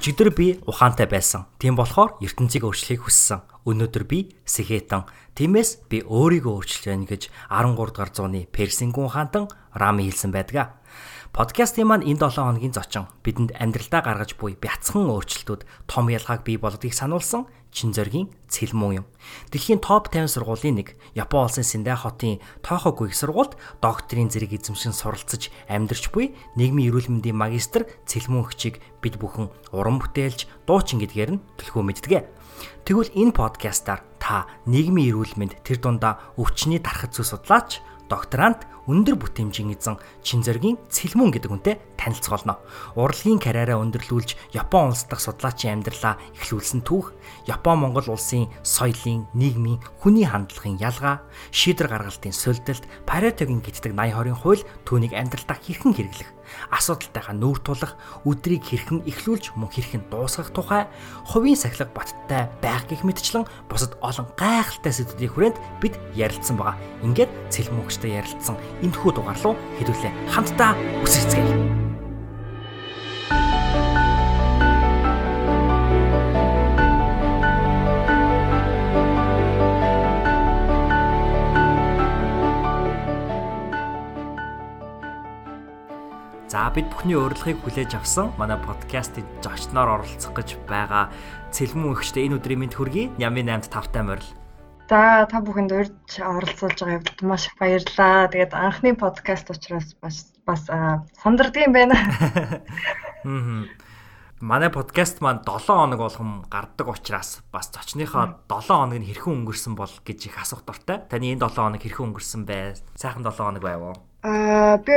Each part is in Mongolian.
Өчигдөр би ухаантай байсан. Тийм болохоор ертөнцийг өөрчлөхийг хүссэн. Өнөөдөр би сэхэтэн. Тиймээс би өөрийгөө өөрчилж байна гэж 13 дугаар зууны Персийн гүн хаантан Рами хэлсэн байдаг. Подкастын маань энэ 7 хоногийн зочин бидэнд амьдралдаа гаргаж буй бяцхан өөрчлөлтүүд том ялгааг бий болгодгийг сануулсан чин зоригийн цэлмүү юм. Дэлхийн топ 50 сургуулийн нэг Япон улсын Синдэ хотын Тохоку их сургуульд докторийн зэрэг эзэмшин суралцж амьдарч буй нийгмийн эрүүл мэндийн магистр цэлмүү хчиг бид бүхэн уран бүтээлч дуучин гэдгээр нь төлхөө мэддэг. Тэгвэл энэ подкастаар та нийгмийн эрүүл мэнд тэр дундаа өвчний дарахт зүй судлаач докторант өндөр бүтээмжийн эзэн чин зоригийн цэлмүн гэдэг үнтэй танилцуулна. Урлагийн карьераа өндөрлүүлж Япон улс дахь судлаачийн амьдралаа эхлүүлсэн түүх, Япон Монгол улсын соёлын, нийгмийн, хүний хандлагын ялгаа, шийдвэр гаргалтын сөлдөлт, Паретогийн гитдэг 80 20-ын хууль түүнийг амьдралдаа хэрхэн хэрэглэх асуудалтайгаа нүүр тулах, өдрийг хэрхэн эхлүүлж мөн хэрхэн дуусгах тухай хувийн сахилга баттай байх гэх мэтчлэн бусад олон гайхалтай сэдвүүдийн хүрээнд бид ярилцсан байгаа. Ингээд цэлмөгчтэй ярилцсан энэхүү дугаар руу хэдүүлээ хамтдаа үсгэцгээе. За бид бүхний урилгыг хүлээж авсан манай подкастын зочноор оролцох гэж байгаа цэлмэн өгчтэй энэ өдрийн мэд хүргэе. Нямын 8-д тавтай морил. За та бүхэнд урьж оролцуулж байгаа явдалд маш их баярлалаа. Тэгээд анхны подкаст учраас бас бас сандардаг юм байна. Мм. Манай подкаст маань 7 хоног болгон гардаг учраас бас зочныхоо 7 хоног нь хэрхэн өнгөрсөн бол гэж их асуух дуртай. Таны энэ 7 хоног хэрхэн өнгөрсөн бэ? Сайхан 7 хоног байв уу? Аа би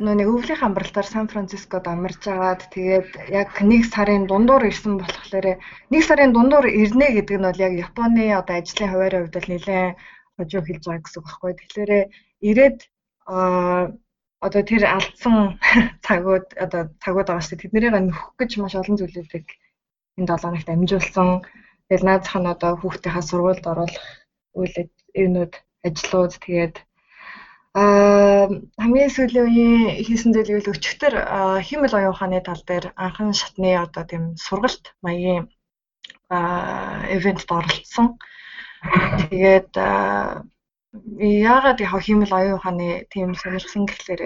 нэг өвлийн хамбарлалтаар Сан Францискод амарч агаад тэгээд яг нэг сарын дундуур ирсэн болохоор нэг сарын дундуур ирнэ гэдэг нь бол яг Японы одоо ажлын хуваарийн хувьд бол нэлээд хожуу хэлж байгаа гэсэн үг байхгүй. Тэгэхээр ирээд аа одоо тэр алдсан цагууд одоо цагууд байгаа шүү дээ. Тэднэрийг нөхөх гэж маш олон зүйлүүдийг энэ 7 хоногт амжуулсан. Тэгэл наад зах нь одоо хүүхдийнхаа сургуульд оруулах үйл юмнууд ажлууд тэгээд Аа хамгийн сүүлийн үеийн хийсэн гэвэл өчигдөр химэл оюун ухааны тал дээр анхан шатны одоо тийм сургалт маягийн аа ивентэд оролцсон. Тэгээд яагаад яг химэл оюун ухааны тийм сонирхсан гэхлээр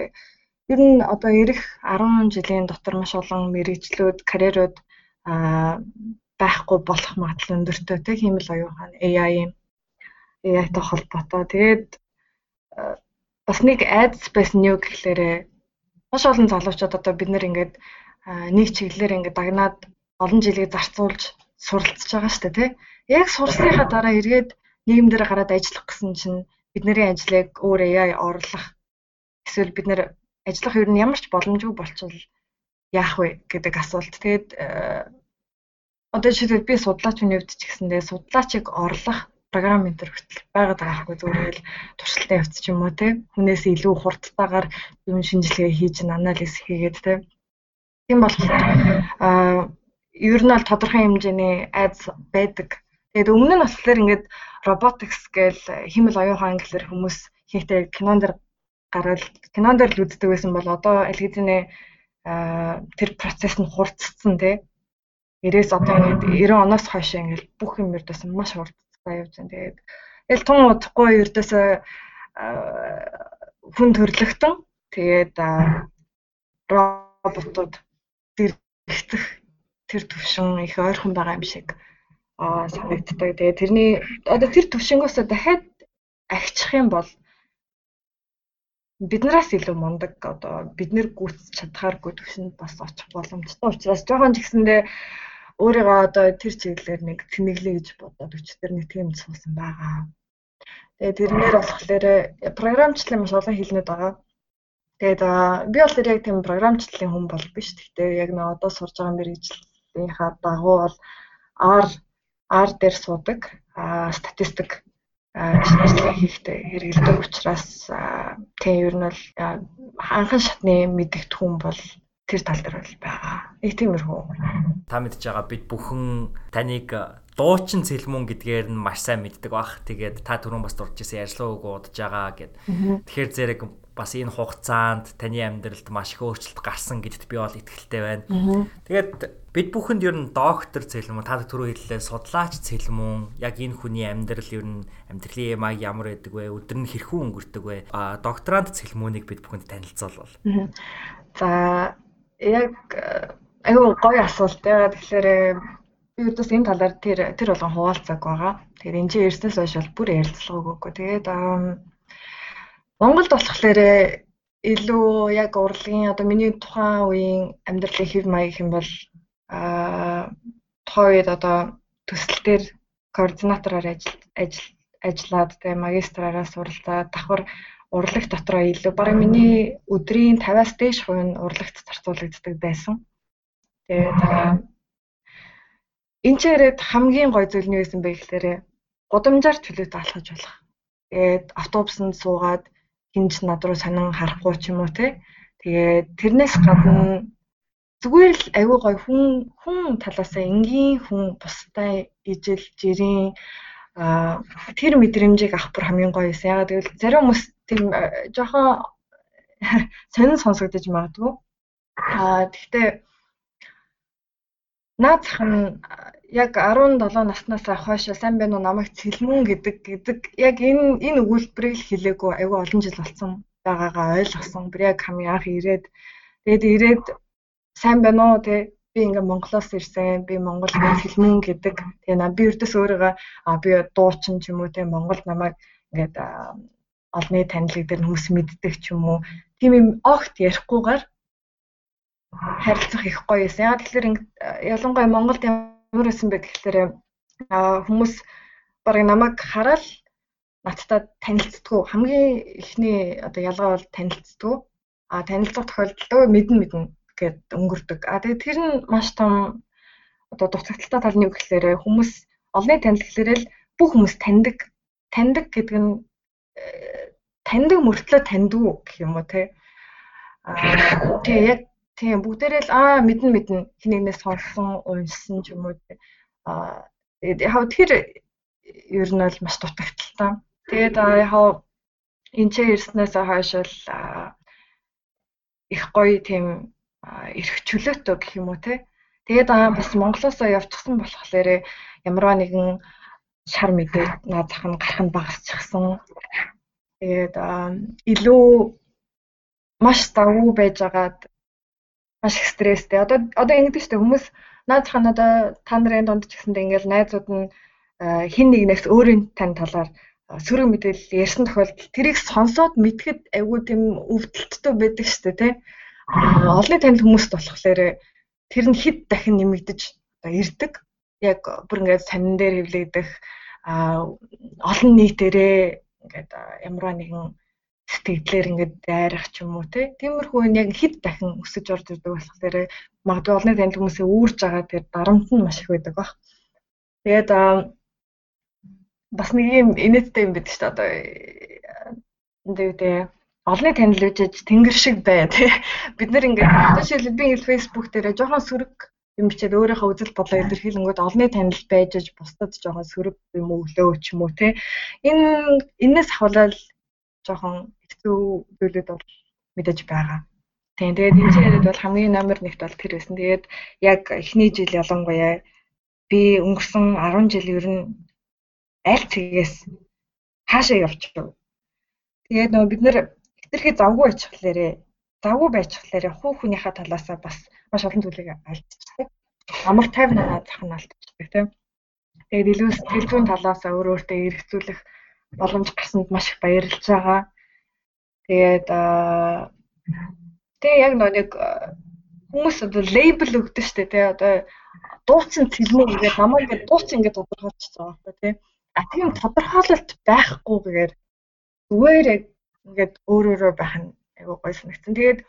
ер нь одоо ирэх 10 жилийн дотор маш олон мэрэгчлүүд, карьерууд аа байхгүй болох магадлал өндөртэй тийм химэл оюун ухааны AI AI-тай холбоотой. Тэгээд бас нэг айдас байсан юу гэхлээрэ маш олон залуучууд одоо бид нэр ингээд нэг чиглэлээр ингээд дагнаад олон жилийг зарцуулж суралцж байгаа шүү дээ тий. Яг сурсныхаа дараа эргээд нийгэм дээр гараад ажиллах гэсэн чинь бидний ажлыг өөр AI орлох эсвэл бид нэр ажиллах ер нь ямар ч боломжгүй болчихвол яах вэ гэдэг асуулт. Тэгээд одоо жишээлбэл би судлаач хүний хувьд ч гэсэндээ судлаачийг орлох програм энэ төр хүртэл байгаад байгаа хгүй зүгээр л туршилтын явц ч юм уу те хүнээс илүү хурдтайгаар юм шинжилгээ хийж анализ хийгээд те тийм болохоор а ер нь бол тодорхой хэмжээний айдас байдаг. Тэгээд өмнө нь болохоор ингээд robotics гээл химэл оюун ухаан гэхэлэр хүмүүс хийхдээ кинон дэр гараад кинон дэр л үздэг байсан бол одоо аль хэдийнэ тэр процесс нь хурцсан тий. 90-с одоо ингээд 90 оноос хойш ингээд бүх юм ердөөс маш хурд удаа явж байна. Тэгээд эл тун удахгүй ердөөсөө хүн төрлөختөн тэгээд роботууд зэрэгцэх тэр төвшин их ойрхон байгаа юм шиг аа санагддаг. Тэгээд тэрний одоо тэр төвшингөөс дахиад агчих юм бол биднээс илүү мундаг одоо бид нэр гүйцэж чадхааргүй төвшөнд бас очих боломжтой учраас жоохон ч гэсэндээ өөрийгөө одоо тэр чиглэлээр нэг тэмэглэе гэж бодоод өчтөр нэг тийм суусан байгаа. Тэгээ тэрнээр болохоор програмчлалын маш олон хэлнүүд байгаа. Тэгээд би бол тэр яг тийм програмчлалын хүн бол биш. Гэхдээ яг нэг одоо сурж байгаа мэрэгжлийнхаа дагуу бол R R дээр суудаг, статистик ажил хийхдээ хэрэгэлдэг учраас тийм ер нь бол анхан шатны мэдэгт хүн бол тэр тал дээр бол байгаа. Нэг тиймэрхүү. Та мэдж байгаа бид бүхэн таныг дуучин цэлмүн гэдгээр нь маш сайн мэддэг бах. Тэгээд та түрүүн бас дурж ирсэн ярьслууг удаж байгаа гэд. Тэгэхээр зэрэг бас энэ хугацаанд таны амьдралд маш их өөрчлөлт гарсан гэдэгт би бол итгэлтэй байна. Тэгээд бид бүхэнд ер нь доктор цэлмүн та түрүү хэллээ судлаач цэлмүн яг энэ хүний амьдрал ер нь амьдралын маяг ямар байдаг вэ? Өдөр нь хэрхэн өнгөрдөг вэ? А докторант цэлмүнийг бид бүхэнд танилцуулбал. За яг аюу гоё асуулт. Тэгэхээр би өдөөс энэ талаар тэр тэр болгон хуваалцаг байгаа. Тэгээд энэ чинь эрснээс хойш бол бүр ярилцлага өгөөгүй. Тэгээд Монголд болохоор илүү яг урлагийн одоо миний тухайн үеийн амьдралын хэв маяг юм бол аа тухайн үед одоо төсөл дээр координатороор ажил ажил ажиллаад тэгээ магистраараа суралцаад давхар урлаг дотроо илүү бараг миний өдрийн 50-аас дээш хувь нь урлагт зарцуулагддаг байсан. Тэгээд Энд ч яриад хамгийн гой зүйл нь байсан бэ гэхээр гудамжаар чөлөөт алхаж болох. Тэгээд автобусанд суугаад хинж над руу санан харахгүй ч юм уу те. Тэгээд тэрнээс гадна зүгээр л аюу гой хүн хүн талаасаа энгийн хүн бусдаа ижил жирийн а тэр мэдрэмжийг авах бүр хамгийн гоё юмсан. Ягаад гэвэл зарим хүмүүс тийм жоохон сонин сонсогдож магадгүй. А тэгтээ наад зах нь яг 17 наснаас хойш сайн байна уу намайг цэлмэн гэдэг гэдэг яг энэ энэ өгүүлбэрийг л хэлээгүй айгүй олон жил болсон байгаагаа ойлгосон. Би яг хамгийн анх ирээд тэгээд ирээд сайн байна уу те би ингээ Монголоос ирсэн. Би Монгол цэлмэн гэдэг. Тэгээ на би өрдөс өөрийгөө би дуучин ч юм уу те Монгол намайг ингээд олны танилэг дээр хүмүүс мэддэг ч юм уу. Тийм юм огт ярихгүйгээр харилцах их гоё юмсан. Яг тэгэхээр ялангуяа Монголд ямар байсан бэ гэхээр хүмүүс барыг намайг хараад надтай танилцдаггүй. Хамгийн ихний одоо ялгаа бол танилцдаггүй. А танилцах тохиолдолд мэдэн мэдэн гэд өнгөрдөг. А тэгээ тэр нь маш том одоо дутагдaltaй тал нь юу гэхээр хүмүүс олны танил гэхээр л бүх хүмүүс таньдаг. Таньдаг гэдэг нь таньдаг мөртлөө таньдгүй гэх юм уу те. А тэгээ яг Тийм бүгдээрээ л аа мэдэн мэдэн хинэгнээс сонссон, уншсан ч юм уу. Аа тэгээд яг тэр ер нь бол маш дутагдaltaй. Тэгээд яг энэ ч ирснээс хойш л их гоё тийм эрх чөлөөтэй гэх юм уу те. Тэгээд бас Монголоос явчихсан болохоор ямарваа нэгэн шар мэдээ наад зах нь гарах нь багасчихсан. Тэгээд илүү маш давуу байжгаад маш их стресстэй. Одоо одоо ингэдэг шүү дээ хүмүүс наад зах нь одоо та нарын дунд ч гэсэндээ ингээл найзууд нь хин нэгнээс өөрийн тань талаар сөрөг мэдээлэл ярьсан тохиолдолд тэрийг сонсоод мэдхэд айгүй тийм өвдөлттэй байдаг шүү дээ тий. Олны танил хүмүүст болохоор тэр нь хэд дахин нэмэгдэж одоо ирдэг. Яг бүр ингээд сонин дээр хөвлөгдөх олон нийтээрээ ингээд ямарваа нэгэн сэтгэлээр ингээд дайрах ч юм уу те. Тиймэрхүү нь яг хэд дахин өсөж орж ирдэг болохоор магадгүй олны танил хүмүүсээ үүрж байгаа тэр дарамт нь маш их байдаг баг. Тэгээд бас нэг юм инээдтэй юм байдаг шүү дээ. Одоо энэ дээ олны танил үжиж тэнгэр шиг бай тий. Бид нэр ингээд жишээлбэл би ингээл фэйсбүүк дээр жоохон сөрөг юм бичээд өөрийнхөө үзэл бодлоо илэрхийлэнгүүд олны танил байж бусдад жоохон сөрөг юм өглөө ч юм уу тий. Энэ энэс хавлал жоохон хэцүү зүйлүүд бол мэдээж байгаа. Тийм. Тэгээд энэ яриад бол хамгийн номер 1-т бол тэр байсан. Тэгээд яг эхний жил ялангуяа би өнгөрсөн 10 жил ер нь аль цэгээс хаашаа явчихв. Тэгээд нөгөө бид нэр хэтэрхий завгүй байчихлаарэ завгүй байчихлаарэ хуу хүнийхээ талаасаа бас маш олон зүйлийг алдчихдаг. Амар тайвнаа зах нь алдчихдаг тийм. Тэгээд илүү сэтгэл зүйн талаасаа өөр өөртөө эргцүүлэх боломж гарсанд маш их баярлж байгаа. Тэгээд тэгээ яг нэг хүмүүс одоо лейбл өгдөө штэ тий одоо дуучин цэлмүү гэдэг намайг ингээд дуучин ингээд тодорхойлчихсан байхгүй тий. А тийм тодорхойлолт байхгүйгээр зүгээр ингээд өөр өөрөөр байх нь айгуу гоё санагдсан. Тэгээд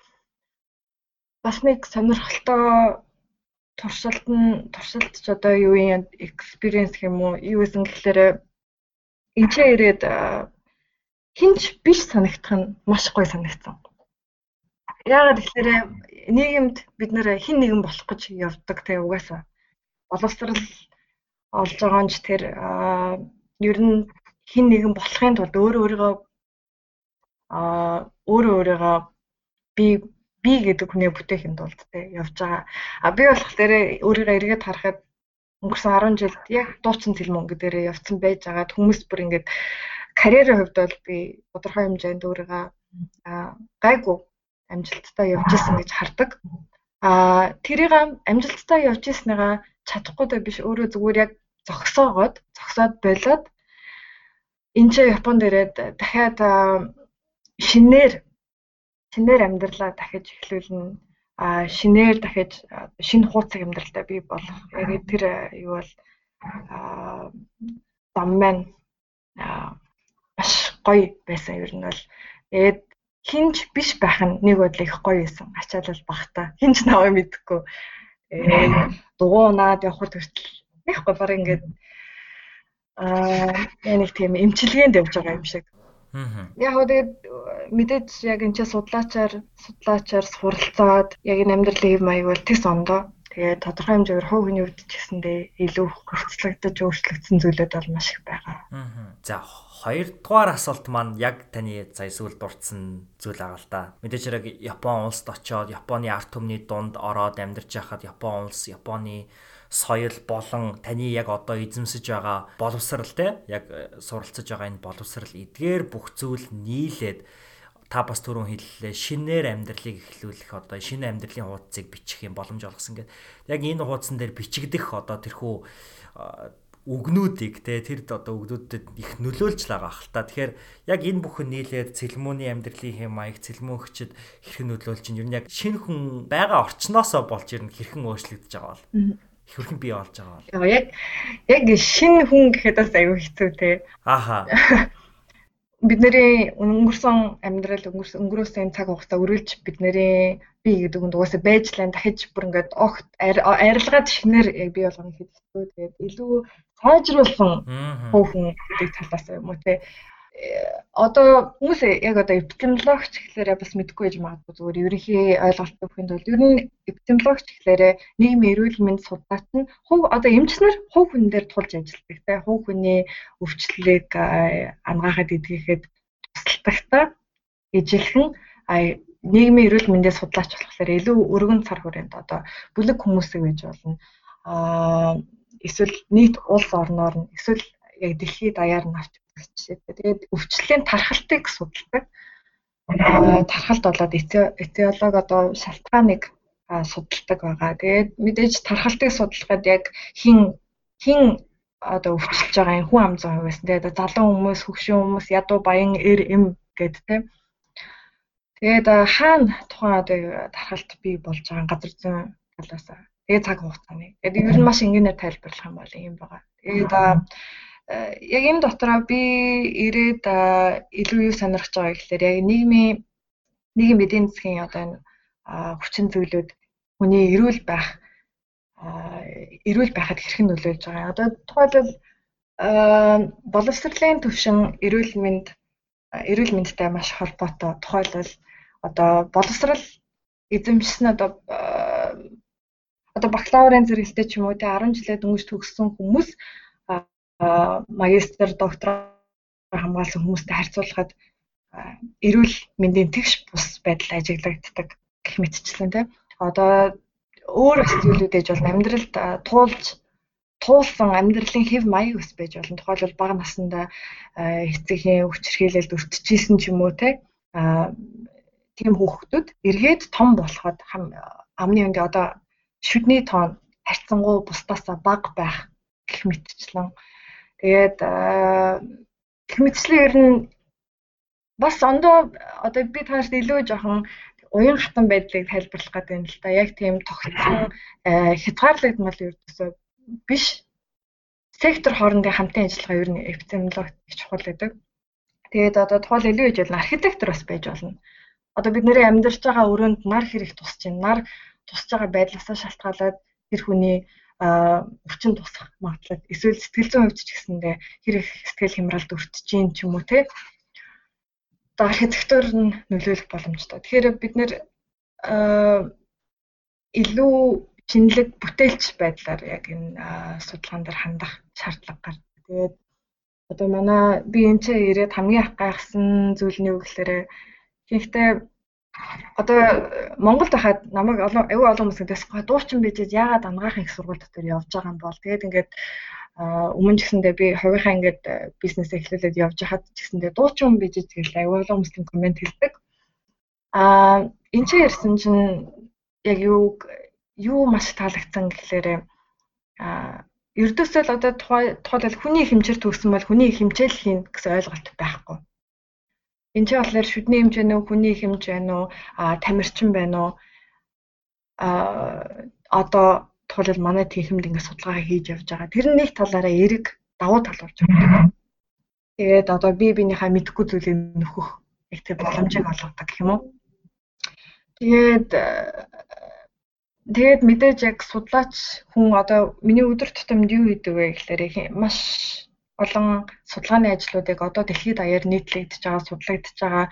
бас нэг сонирхолтой туршилт нь туршилт ч одоо юу юм experience гэх юм уу юу гэсэн гэхээр энчээ ирээд хинч биш санагдах нь маш гоё санагдсан. Яагаад гэхээр нийгэмд бид нэр хин нэгэн болох гэж явдаг тэгээ угаасаа боловсрал олж байгаа нь ч тэр ер нь хин нэгэн болохын тулд өөрөө өөрийгөө а өөрөө өөрийгөө би би гэдэг хүнээ бүтээхин тулд те явж байгаа. А би болохоор өөрийгөө эргээд харахад өнгөрсөн 10 жилд яг дуучин цэлмөн гэдээрээ явцсан байж байгаа хүмүүс бүр ингээд карьерийн хувьд бол би тодорхой хэмжээнд өөрийгөө гайгүй амжилттай явж исэн гэж хардаг. А тэрийг амжилттай явж ирснийгаа чадахгүй дэ биш өөрөө зүгээр яг зогсоогоод зогсоод болоод энэ ч Японд ирээд дахиад шинээр шинээр амьдралаа дахиж эхлүүлнэ. А шинээр дахиж шинэ хууцаг амьдралтай бий болох. Яг тэр юу бол зам маань маш гоё байсан ер нь бол. Тэгээд хинж биш байх нь нэг бодлоо их гоё байсан. Ачаалал багтаа хинж наваа мэдхгүй. Ээ дугуунаад явхад хүртэл их гоё баг ингээд аа нэг тийм эмчилгээнд явж байгаа юм шиг Яг хөө тэгээд мэдээж яг энэ ч судлаачаар судлаачаар суралцаад яг энэ амьдралын хэв маяг бол тэс ондоо. Тэгээд тодорхой хэмжээгээр хувь хүний үед ч гэсэндээ илүү хөрцлөгдөж өөрчлөгдсөн зүйлүүд бол маш их байгаа. За хоёрдугаар асуулт маань яг таны сая сүүл дурдсан зүйл байгаа л да. Мэдээж хэрэг Япон улсд очоод Японы арт түмний дунд ороод амьдарч байхад Япон улс Японы соёл болон таны яг одоо эзэмсэж байгаа боловсрал те яг э, суралцж байгаа энэ боловсрал эдгээр бүх зүйл нийлээд та бас түрүүн хэллээ шинээр амьдралыг эхлүүлэх одоо шинэ амьдралын хуудсыг бичих юм боломж олгосон гэдэг. Яг энэ хуудсан дээр бичигдэх одоо тэрхүү үгнүүдийг те тэр одоо үгнүүдэд их нөлөөлж байгаа хэл та. Тэгэхээр яг энэ бүхэн нийлээд цэлмөөний амьдралын хэм маяг цэлмөөгчд хэрхэн нөлөөлж чинь ер нь яг шинэ хүн байгаа орчноосоо болж ер нь хэрхэн өөрчлөгдөж байгаа бол хөрхэн бий болж байгаа бол. Яг яг шинэ хүн гэхэд бас аюу хэцүү те. Ааха. Бидний өнгөрсөн амьдрал өнгөрөөсөн цаг хугацаа өрүүлж бидний би гэдэг нь угаасаа байж лайн дахиж бүр ингээд огт арилгаад шинээр яг бий болгоно хэвчээ. Тэгээд илүү сайжруулсан хүн гэдэг талаас юм уу те одоо хүмүүс яг одоо эпидемиологч гэхлээрээ бас мэдгүй байж магадгүй зүгээр. Ерөнхий ойлголт өгөхийн тулд ер нь эпидемиологч гэхлээрээ нийгмийн эрүүл мэнд судлаач нь хувь одоо эмчнэр хувь хүн дээр тулж ажилладаг те? Хувь хүний өвчлөлийг ангаахад эдгэхэд тусалдагтаа ижилхэн нийгмийн эрүүл мэндийн судлаач болохоор илүү өргөн цар хүрээнд одоо бүлэг хүмүүсийг байж болно. А эсвэл нийт улс орноор нь эсвэл яг дэлхийд даяар нь авч жишээ. Тэгээд өвчлөлийн тархалтыг судалдаг. Тархалт болоод этиолог одоо шалтгааныг судалдаг байгаа. Тэгээд мэдээж тархалтыг судлахад яг хин хин одоо өвчлөж байгаа энэ хүн ам зан хувьас тэгээд залуу хүмүүс, хөгшин хүмүүс, ядуу баян эр эм гэд тийм. Тэгээд хаана тухайн одоо тархалт бий болж байгаа газар зүйн талаас тэгээд цаг хугацааны. Тэгээд ер нь маш энгийнээр тайлбарлах юм бол юм байгаа. Тэгээд яг энэ дотроо би ирээд илүү юу сонирхож байгаа гэхээр яг нийгмийн нийгэм эдийн засгийн одоо энэ хүчин зүйлүүд хүний эрүүл байх эрүүл байхад хэрхэн нөлөөлж байгаа. Одоо тухайлбал боловсролын төвшин эрүүл мэнд эрүүл мэндтэй маш холбоотой. Тухайлбал одоо боловсрал эзэмшсэн одоо одоо бакалаврын зэрэгэлтэй ч юм уу те 10 жилээ дөнгөж төгссөн хүмүүс магистр доктор хамгаалсан хүмүүстэй харьцуулахад эрүүл мэндийн тэгш бус байдал ажиглагддаг гэх мэтчлэн тийм. Одоо өөр бас зүйлүүд ээж бол амьдралд туулж туулсан амьдралын хэв маяг ус байж болно. Тухайлбал бага насндаа эцгийн өвчрхийлэлд өртчихсэн ч юм уу те тийм хүүхдүүд эргээд том болоход амны үндэ одоо шүдний тоон харьцангуй бусдаас бага байх гэх мэтчлэн Тэгээд гэх мэтчлэн ер нь бас ондоо одоо би таарт илүү жоохон уян хатан байдлыг тайлбарлах гэдэг юм л да. Яг тийм тогтсон хязгаарлагдмал ердөөсөө биш. Сектор хоорондын хамтын ажиллагаа ер нь эпидемиологи чухал гэдэг. Тэгээд одоо тухайл илүү гэж болно. Архитектор бас байж болно. Одоо бид нэрээ амьдарч байгаа өрөөнд нар хэрэг тусч байна. Нар тусч байгаа байдлаасаа шалтгаалаад тэр хүний өвчин тусах магадлал эсвэл сэтгэл зүйн хувьд ч гэсэндээ хэрэг сэтгэл хямралд өртөж гин ч юм уу те одоо архитектур нь нөлөөлөх боломжтой. Тэгэхээр бид нэр илүү шинэлэг бүтээлч байдлаар яг энэ судалгаан дээр хандах шаардлага гардаг. Тэгээд одоо манай би энэ ч ирээд хамгийн их гайхсан зүйл нь юу гэхээр ихэнхдээ одоо Монголд байхад намайг олон аюу олон хүмүүс гэдэгс дуучин бижиж яагаад ангаахын их сургууль дотор явж байгаа юм бол? Тэгээд ингээд өмнө ч гэсэндээ би хувийнхаа ингээд бизнес эхлүүлээд явж хахад ч гэсэндээ дуучин бижиж тэгэл аюу олон хүмүүс комент хэлдэг. Аа энэ ч ярьсан чинь яг юу юу маш таалагдсан гэхлээрэ аа ердөөсөө л одоо тухайлбал хүний хэмжээр төгсөн бол хүний хэмжээл хийн гэсэн ойлголт байхгүй Энд чинь болохоор шүдний хэмж байна уу, хүний хэмж байна уу, а тамирчин байна уу? А одоо тухайлбал манай техникд ингээд судалгаа хийж явж байгаа. Тэр нэг талаараа эрэг давуу тал болж байгаа. Тэгээд одоо би биенийхээ мэдхгүй зүйлийг нөхөх их тэр боломжийг олгодог гэх юм уу? Тэгээд тэгээд мэдээж яг судлаач хүн одоо миний өдөр тутамд юу хийдэг вэ гэхээр маш олон судалгааны ажлуудыг одоо дэлхийд даяар нийтлэгдэж байгаа, судлагдж байгаа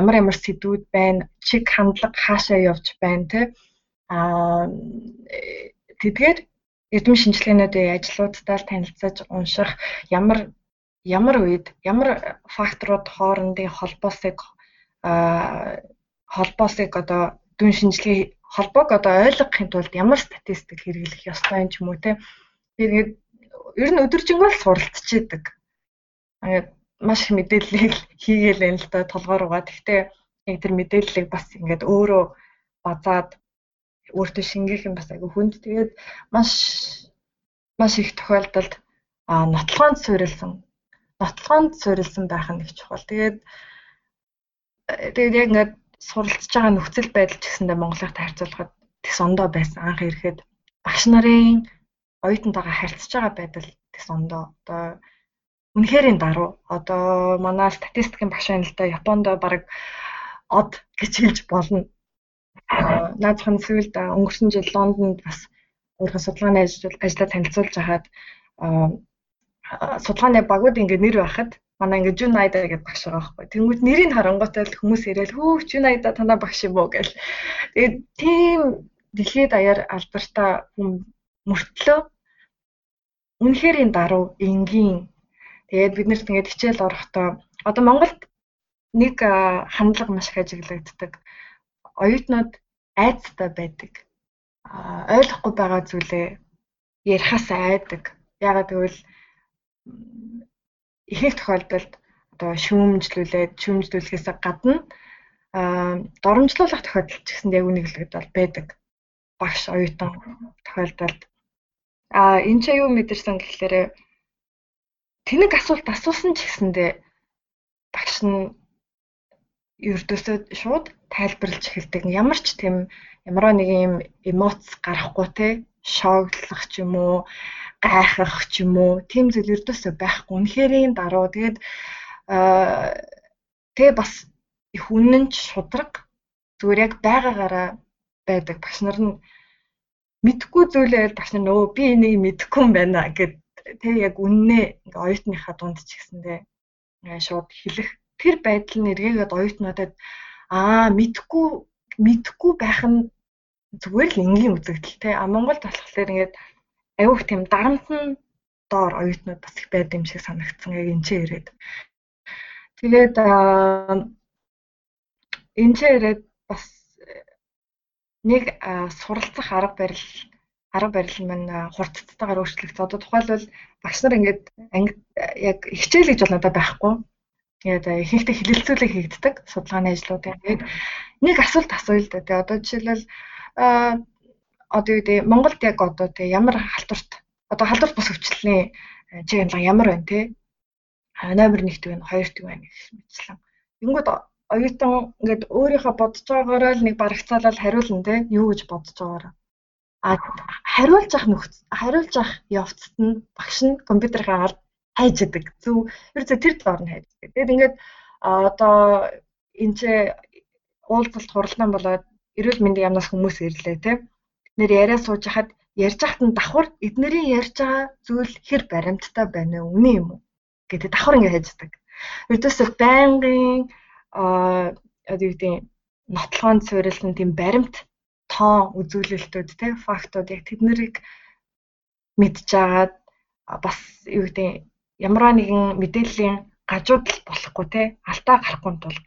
ямар ямар сэдвүүд байна, чиг хандлага хаашаа явж байна те. Аа тэдгээр эрдэм шинжилгээнүүдийн ажлуудтай л танилцаж унших ямар ямар үед ямар факторууд хоорондын холбоосыг холбоосыг одоо дүн шинжилгээ холбоог одоо ойлгохын тулд ямар статистик хэрэглэх ёстой юм ч юм уу те. Тэгээд ер нь өдөржингөө идэг. Ингээд маш их мэдээллийг хийгээл юм л да толгооруугаа. Гэхдээ яг тэр мэдээллийг бас ингээд өөрөө базаад өөртөө шингээх юм бас айгүй хүнд. Тэгээд маш маш их тохиолдолд а нотлохонд суурилсан нотлохонд суурилсан байх нь их чухал. Тэгээд тэгээд яг ингээд суралцж байгаа нөхцөл байдал ч гэсэндээ Монголынхтай харьцуулахад тэгс ондоо байсан анх ирэхэд багш нарын оюутантайгаа харьцаж байгаа байдал тэгс ондоо одоо үнэхэрийн даруй одоо манай статистикийн багш да Японд баг од гэж хэлж болно. Наадхан сүүлд өнгөрсөн жил Лондонд бас өөрийнхөө судалгааны ажлаа танилцуулж хахад судалгааны багууд ингээд нэр байхад манай ингээд Жун Найда гэдэг багш байгаа байхгүй. Тэнгүүд нэрийг харангуйтай л хүмүүс ирээл хөө Жун Найда танаа багш юм уу гэл. Тэгээд тийм дэлхийд даяар алдартай хүн мөртлөө үнэхээр энэ даруй энгийн тэгээд бид нарт ингээд хичээл орохдоо одоо Монголд нэг хандлага маш их ажиглагддаг. Оюутнууд айцтай байдаг. ойлгохгүй байгаа зүйлээ ярихаас айдаг. Ягаад гэвэл ихэнх тохиолдолд одоо шүүмжлүүлээд шүүмжлүүлэхээс гадна доромжлуулах тохиолдол ч гэсэн яг л бол байдаг. Багш оюутан тохиолдолд А энэ ч юу мэдэрсэн гэхлээр тэнэг асуулт асуусан ч гэсэндээ багш нь ердөөсөө шууд тайлбарлаж эхэлдэг. Ямар ч тийм ямар нэг юм эмоц гарахгүй те шоглох ч юм уу гайхах ч юм уу тийм зүйл ердөөсөө байхгүй. Үнэхэрийн даруй тэгээд тэгээ бас их үнэн ч шудраг зүгээр яг байгаагаараа байдаг. Багш нар нь мэдхгүй зүйлээ багш нар нөө би энийг мэдэхгүй юм байна гэд тэг яг үннээ ингээ оюутныхаа дунд ч гэсэндээ шууд хэлэх. Тэр байдал нь эргээгээд оюутнуудад аа мэдхгүй мэдхгүй байх нь зүгээр л энгийн үзэгдэл те а Монголд болохоор ингээд аюух тийм дарамтан доор оюутнууд бас их байд юм шиг санагдсан яг энэ ч ирээд тэгээд энэ ч ирээд бас нэг суралцах арга барил арга барил маань хурцтайгаар өөрчлөгдсөн. Одоо тухайлбал багш нар ингээд анги яг хичээл гэж бол надад байхгүй. Тэгээд ихэнхдээ хилэлцүүлэг хийгддэг судалгааны ажлуудын. Тэгээд нэг асуулт асууя л да. Тэгээд одоо жишээлбэл одоо юу гэдэг Монголд яг одоо тэг ямар халдварт одоо халдварт бус өвчлөлийн чиглэл ямар байна те номер 1-т байна, 2-т байна гэх мэтчлэн. Тэнгүүд оюутан ингээд өөрийнхөө бодож байгаагаараа л нэг барагцаалал хариулна те юу гэж бодож байгаараа. А хариулж ах нөхц хариулж ах явцад нь багш нь компьютерын ард хайж идэг. Зөв ерөөсө тэр доор нь хайж идэг. Тэгээд ингээд одоо энэ ч уулзалт хурлаан болоод эрүүл мэндийн яамнаас хүмүүс ирлээ те. Нэр яриа сууж хахад ярьж хахад нь давхар эднэрийн ярьж байгаа зүйл хэр баримттай байна вэ? Үнэн юм уу? гэдэг давхар ингэ хайждаг. Ердөөсөө байнгын аа одоо юу гэдэг нотлохонд суурилсан тийм баримт тоон үзүүлэлтүүд те фактууд яг тэднийг мэдчихагаад бас юу гэдэг ямар нэгэн мэдээллийн гажуудал болохгүй те алдаа гарахгүй тулд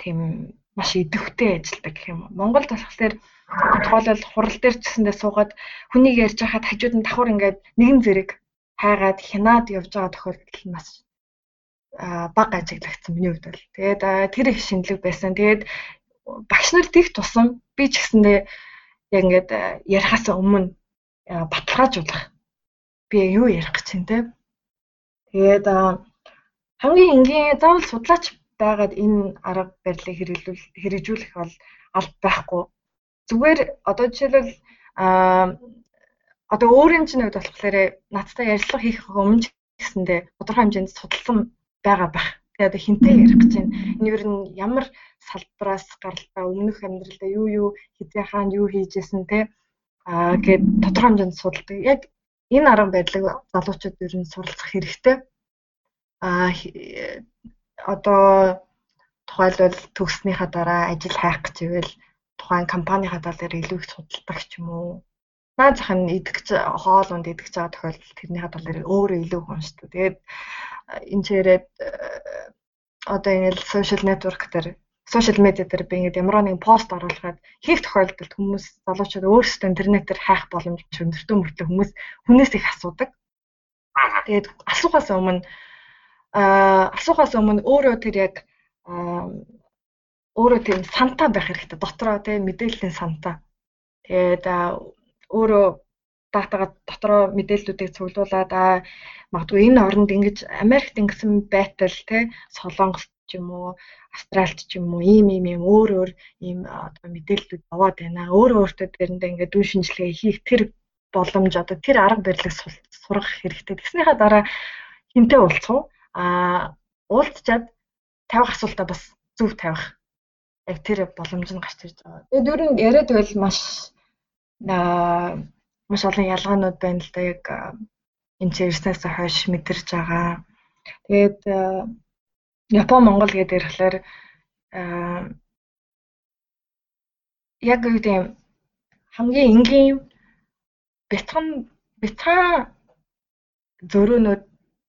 тийм маш идэвхтэй ажилладаг гэх юм. Монголд болохоор тухайлбал хурал дээр ч гэсэндээ суугаад хүнийг ярьж байхад хажууд нь давхар ингээд нэгэн зэрэг хайгаад хянаад явж байгаа тохиолдол бас баг ажиглагдсан миний хувьд бол. Тэгээд тэр их шинэлэг байсан. Тэгээд багш нар тех тусам би ч гэсэндээ яг ингээд ярихаас өмнө баталгаажуулах. Би юу ярих гэж байна те. Тэгээд хамгийн энгийн заавал судлаач байгаад энэ арга барилыг хэрэгжүүл хэрэгжүүлэх бол аль байхгүй. Зүгээр одоо жишээлбэл аа одоо өөрийн чинь хувьд болохоор надтай ярилцлага хийх өмнө гэсэндээ тодорхой хэмжээнд судалсан байгаа байх. Тэгээ одоо хинтээ ярих гэж байна. Энэ юу н ямар салбараас гаралтай өмнөх амьдралдаа юу юу хизээ хаана юу хийжсэн те аа гээд тодорхой хэмжээнд судалдаг. Яг энэ арга барилыг залуучууд ер нь суралцах хэрэгтэй. Аа одоо тухайлбал төгснөхийн дараа ажил хайх гэж ивэл тухайн компанийн талаар илүү их судалдаг ч юм уу. Наад зах нь идэгч хоол унд идэгч байгаа тохиолдолд тэрний талаар өөрөө илүү уншдаг. Тэгээд энэ чирээд одоо ингэ л сошиал нэтворк дээр сошиал медиа дээр би ингэ ямар нэгэн пост оруулахад хийх тохиолдолд хүмүүс залуучууд өөрсдөө интернетээр хайх боломж өндөртөө мөртлөө хүмүүс хүнээс их асуудаг. Тэгээд асуухаас өмнө аа асуухаас өмнө өөрөө тэр яг өөрөө тийм сантаа байх хэрэгтэй. Дотроо тийм мэдээллийн сантаа. Тэгээд өөрөө датагаа дотроо мэдээллүүдийг цуглуулад аа магадгүй энэ оронд ингэж Америкт ингэсэн байтал тий Солонгос ч юм уу Австралид ч юм уу ийм ийм ийм өөр өөр ийм одоо мэдээллүүд аваад байна. Өөр өөртөө тэрэндээ ингээд дүн шинжилгээ хийх тэр боломж одоо тэр арга барилыг сурах хэрэгтэй. Тэгснийхаа дараа хинтээ уулзах уу? Аа уулзчаад тавих асуултаа бас зөв тавих. Яг тэр боломж нь гарч ирж байгаа. Тэгээд нь яриад байл маш маш олон ялгаанууд байна л да яг энэ чирснээс хойш мэдэрч байгаа. Тэгээд Япон Монгол гэдэг ирэхлээр яг юу гэдэг хамгийн энгийн бяцхан бяцхан зөрөөнүүд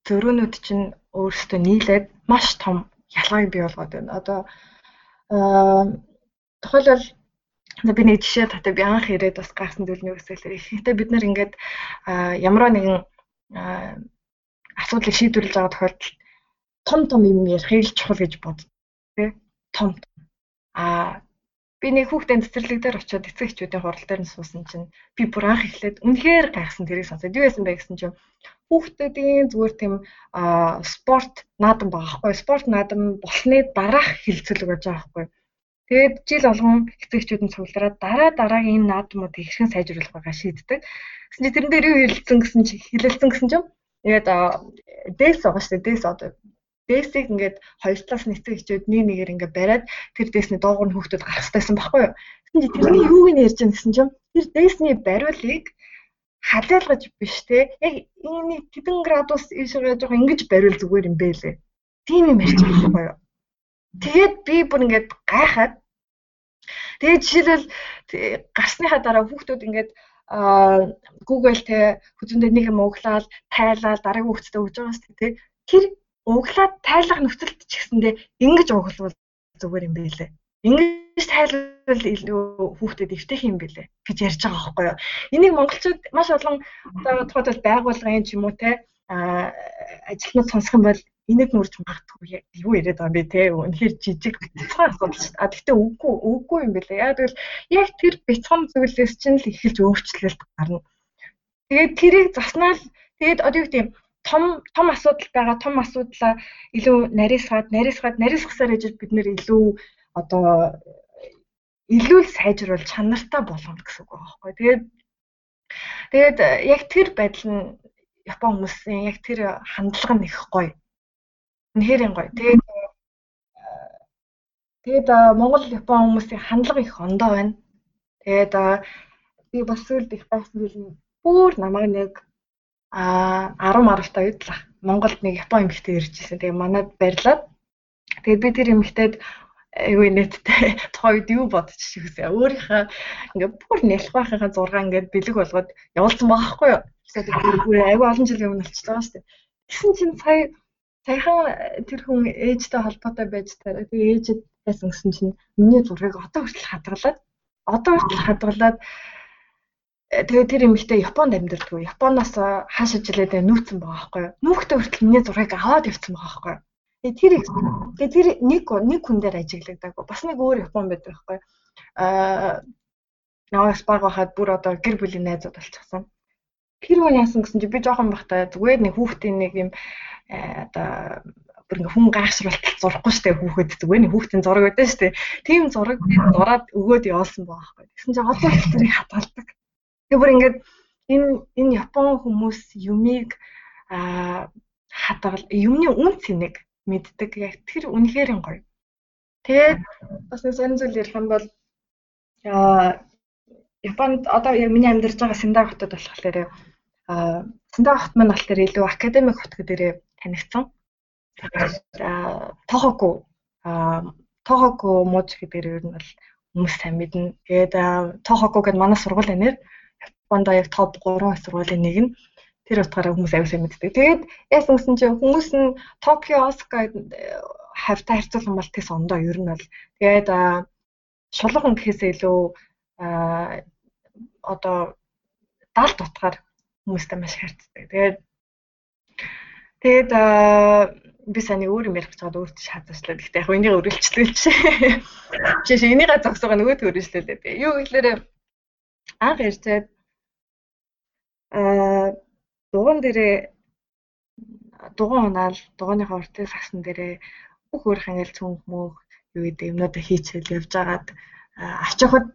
зөрөөнүүд чинь өөрсдөө нийлээд маш том ялгааг бий болгоод байна. Одоо тухайлбал би нэг жишээ татав. Би анх ирээд бас гарсан зүйл нэг үсэлэр ихэнхдээ бид нар ингээд ямар нэгэн асуудлыг шийдвэрлэж байгаа тохиолдолд том том юм ярихыг л чухал гэж боддог тий том а би нэг хүүхдийн цэцэрлэг дээр очиод эцэг эхчүүдийн хурал дээр нь суусан чинь би бүр анх эхлээд үнэхээр гайхсан тэрийг сонсоод юу байсан бэ гэсэн чинь хүүхдүүдийн зүгээр тийм спорт наадам байгаа хгүй. Спорт наадам болсны дараах хилцүүлэг байж байгаа хгүй Тэгээд жил болгон эцэгчүүд нь цуглараад дараа дараагийн энэ наадмуудыг хэрхэн сайжруулах байгаа шийддэг. Гэсэн чинь тэрэн дээр юу хэлэлцэн гэсэн чи хэлэлцэн гэсэн чинь тэгээд дэс байгаа шүү дээ. Дэс одоо дэсийг ингээд хоёр талаас нь эцэг эхчүүд нэг нэгээр ингээд бариад тэр дэсний доогуур нь хүүхдүүд гарах хэрэгтэйсэн байхгүй юу? Гэсэн чинь тэрний юуг нь ярьж байгаа гэсэн чинь тэр дэсний бариулыг халиалгаж биш те яг энэ хэдэн градус ийшээ жоохон ингэж бариул зүгээр юм бэ лээ. Тийм юм ярьж байгаа байхгүй юу? Тэгээд би бүр ингээд гайхаад тэгээд жишээлбэл гарсныхаа дараа хүүхдүүд ингээд Google те хүзэндээ нэг юм углаад тайлаад дараагийн хүүхдэд өгж байгаа шүү дээ тэр углаад тайлах нөхцөлд ч гэсэндээ ингэж углавал зүгээр юм байлээ. Ингэж тайлбал илүү хүүхдэд эвтэх юм бэлээ гэж ярьж байгаа байхгүй юу. Энийг монголчууд маш олон одоо тухайд байгууллагын ч юм уу те ажилтнууд сонсох юм бол энийг нүрж магадгүй юу яриад байгаа юм бэ те үнэхээр жижиг бяцхан асуудал шүү. А тэгтээ үгүй үгүй юм бэлээ. Яа тэгвэл яг тэр бяцхан зүйлээс чинь л эхэлж өөрчлөлт гарна. Тэгээд тэрийг заснаа л тэгээд одоо юу гэдэг том том асуудал байгаа том асуудлаа илүү нарийсгаад нарийсгаад нарийсгасаар ээж бид нэр илүү одоо илүү л сайжруулж чанартай болгоно гэсэн үг байхгүй. Тэгээд тэгээд яг тэр байдал нь Япон хүмүүсийн яг тэр хандлага нь их гоё. Үнэхээр гоё. Тэгээд тэгээд Монгол Япон хүмүүсийн хандлага их ондоо байна. Тэгээд би бас сүүлд их байсан бил бүр намайг нэг а 10 маралтай үед л Монголд нэг Япон эмэгтэй ирж ирсэн. Тэгээ манад барьлаад тэгээд би тэр эмэгтэйд айгүй нэттэй тухайн үед юу бодож шигсээ. Өөрийнхөө ингээд бүр нялхахынхаа 6 ингээд бэлэг болгоод явуулсан байхгүй юу? Тэгээд бүр айгүй олон жилийн өмнө болчихлоо шүү дээ. Тэгсэн чинь сая саяхан тэр хүн ээжтэй холбоотой байж тараа. Тэгээ ээжэд байсан гэсэн чинь миний зургийг одоо хүртэл хадгалаад одоо хүртэл хадгалаад тэгээ тэр эмэгтэй Японд амьдардаг. Японоос хаашаа жилээд нүүцсэн байгаа байхгүй юу? Нүүхтэй хүртэл миний зургийг аваад явцсан байгаа байхгүй юу? Тэгээ тэр тэгээ тэр нэг нэг хүн дээр ажиглагдаг. Бас нэг өөр Япон байдаг байхгүй юу? Аа наваас баг байхад бүр одоо гэр бүлийн найзууд болчихсон. Тэр хүн яасан гэсэн чи би жоохон бахтай зүгээр нэг хүүхдийн нэг юм одоо бүр ингээ хүн гайхшруултал зурхгүй штэ хүүхэд зүгээр нэг хүүхдийн зураг байдаг штэ. Тийм зураг зураад өгөөд явуулсан байгаа байхгүй. Тэгсэн чинь одоо тэрийг хадгалдаг. Тэгээ бүр ингээд энэ энэ Япон хүмүүс юмыг а хадгал юмны үн цэнийг мэддэг. Яг тэр үнэхээр гоё. Тэгээд бас нэг сонир зүйл ярих юм бол Японд одоо яг миний амьдарч байгаа Синдай хотод болохоор а Синдай хот маань болохоор илүү академик хот гэдээрээ танигдсан. Тохоку а Тохоку мууч гэдэг ер нь бол хүмүүс сайн мэднэ. Тэгээд Тохоку гэдэг манай сургуулийн нэр Японд яг топ 3 сургуулийн нэг нь тэр утгаараа хүмүүс сайн мэддэг. Тэгээд яасан гэсэн чинь хүмүүс нь Токио, Осака хавтаа харьцуулах бол тэс ондоо ер нь бол тэгээд шулган гэхээсээ илүү одоо далд утгаар хүмүүстэй маш харьцдаг. Тэгээд тэгээд би саний өөр юм ярих гэж байгаа өөртөө шаардлагачлаа. Гэхдээ яг энийг өргөлчлүүлж. Жишээ нь энийгээ зогсоогоо нөгөөд өргөлчлүүлээ. Юу гэхээр анх ярьцээд аа дугуун дээрээ дугуун унаал дугууныхаа уртын сагсан дээрээ бүх өөрх ангил цүнх мөх юу гэдэг юмнуудаа хийчихэл явж агаад ачихад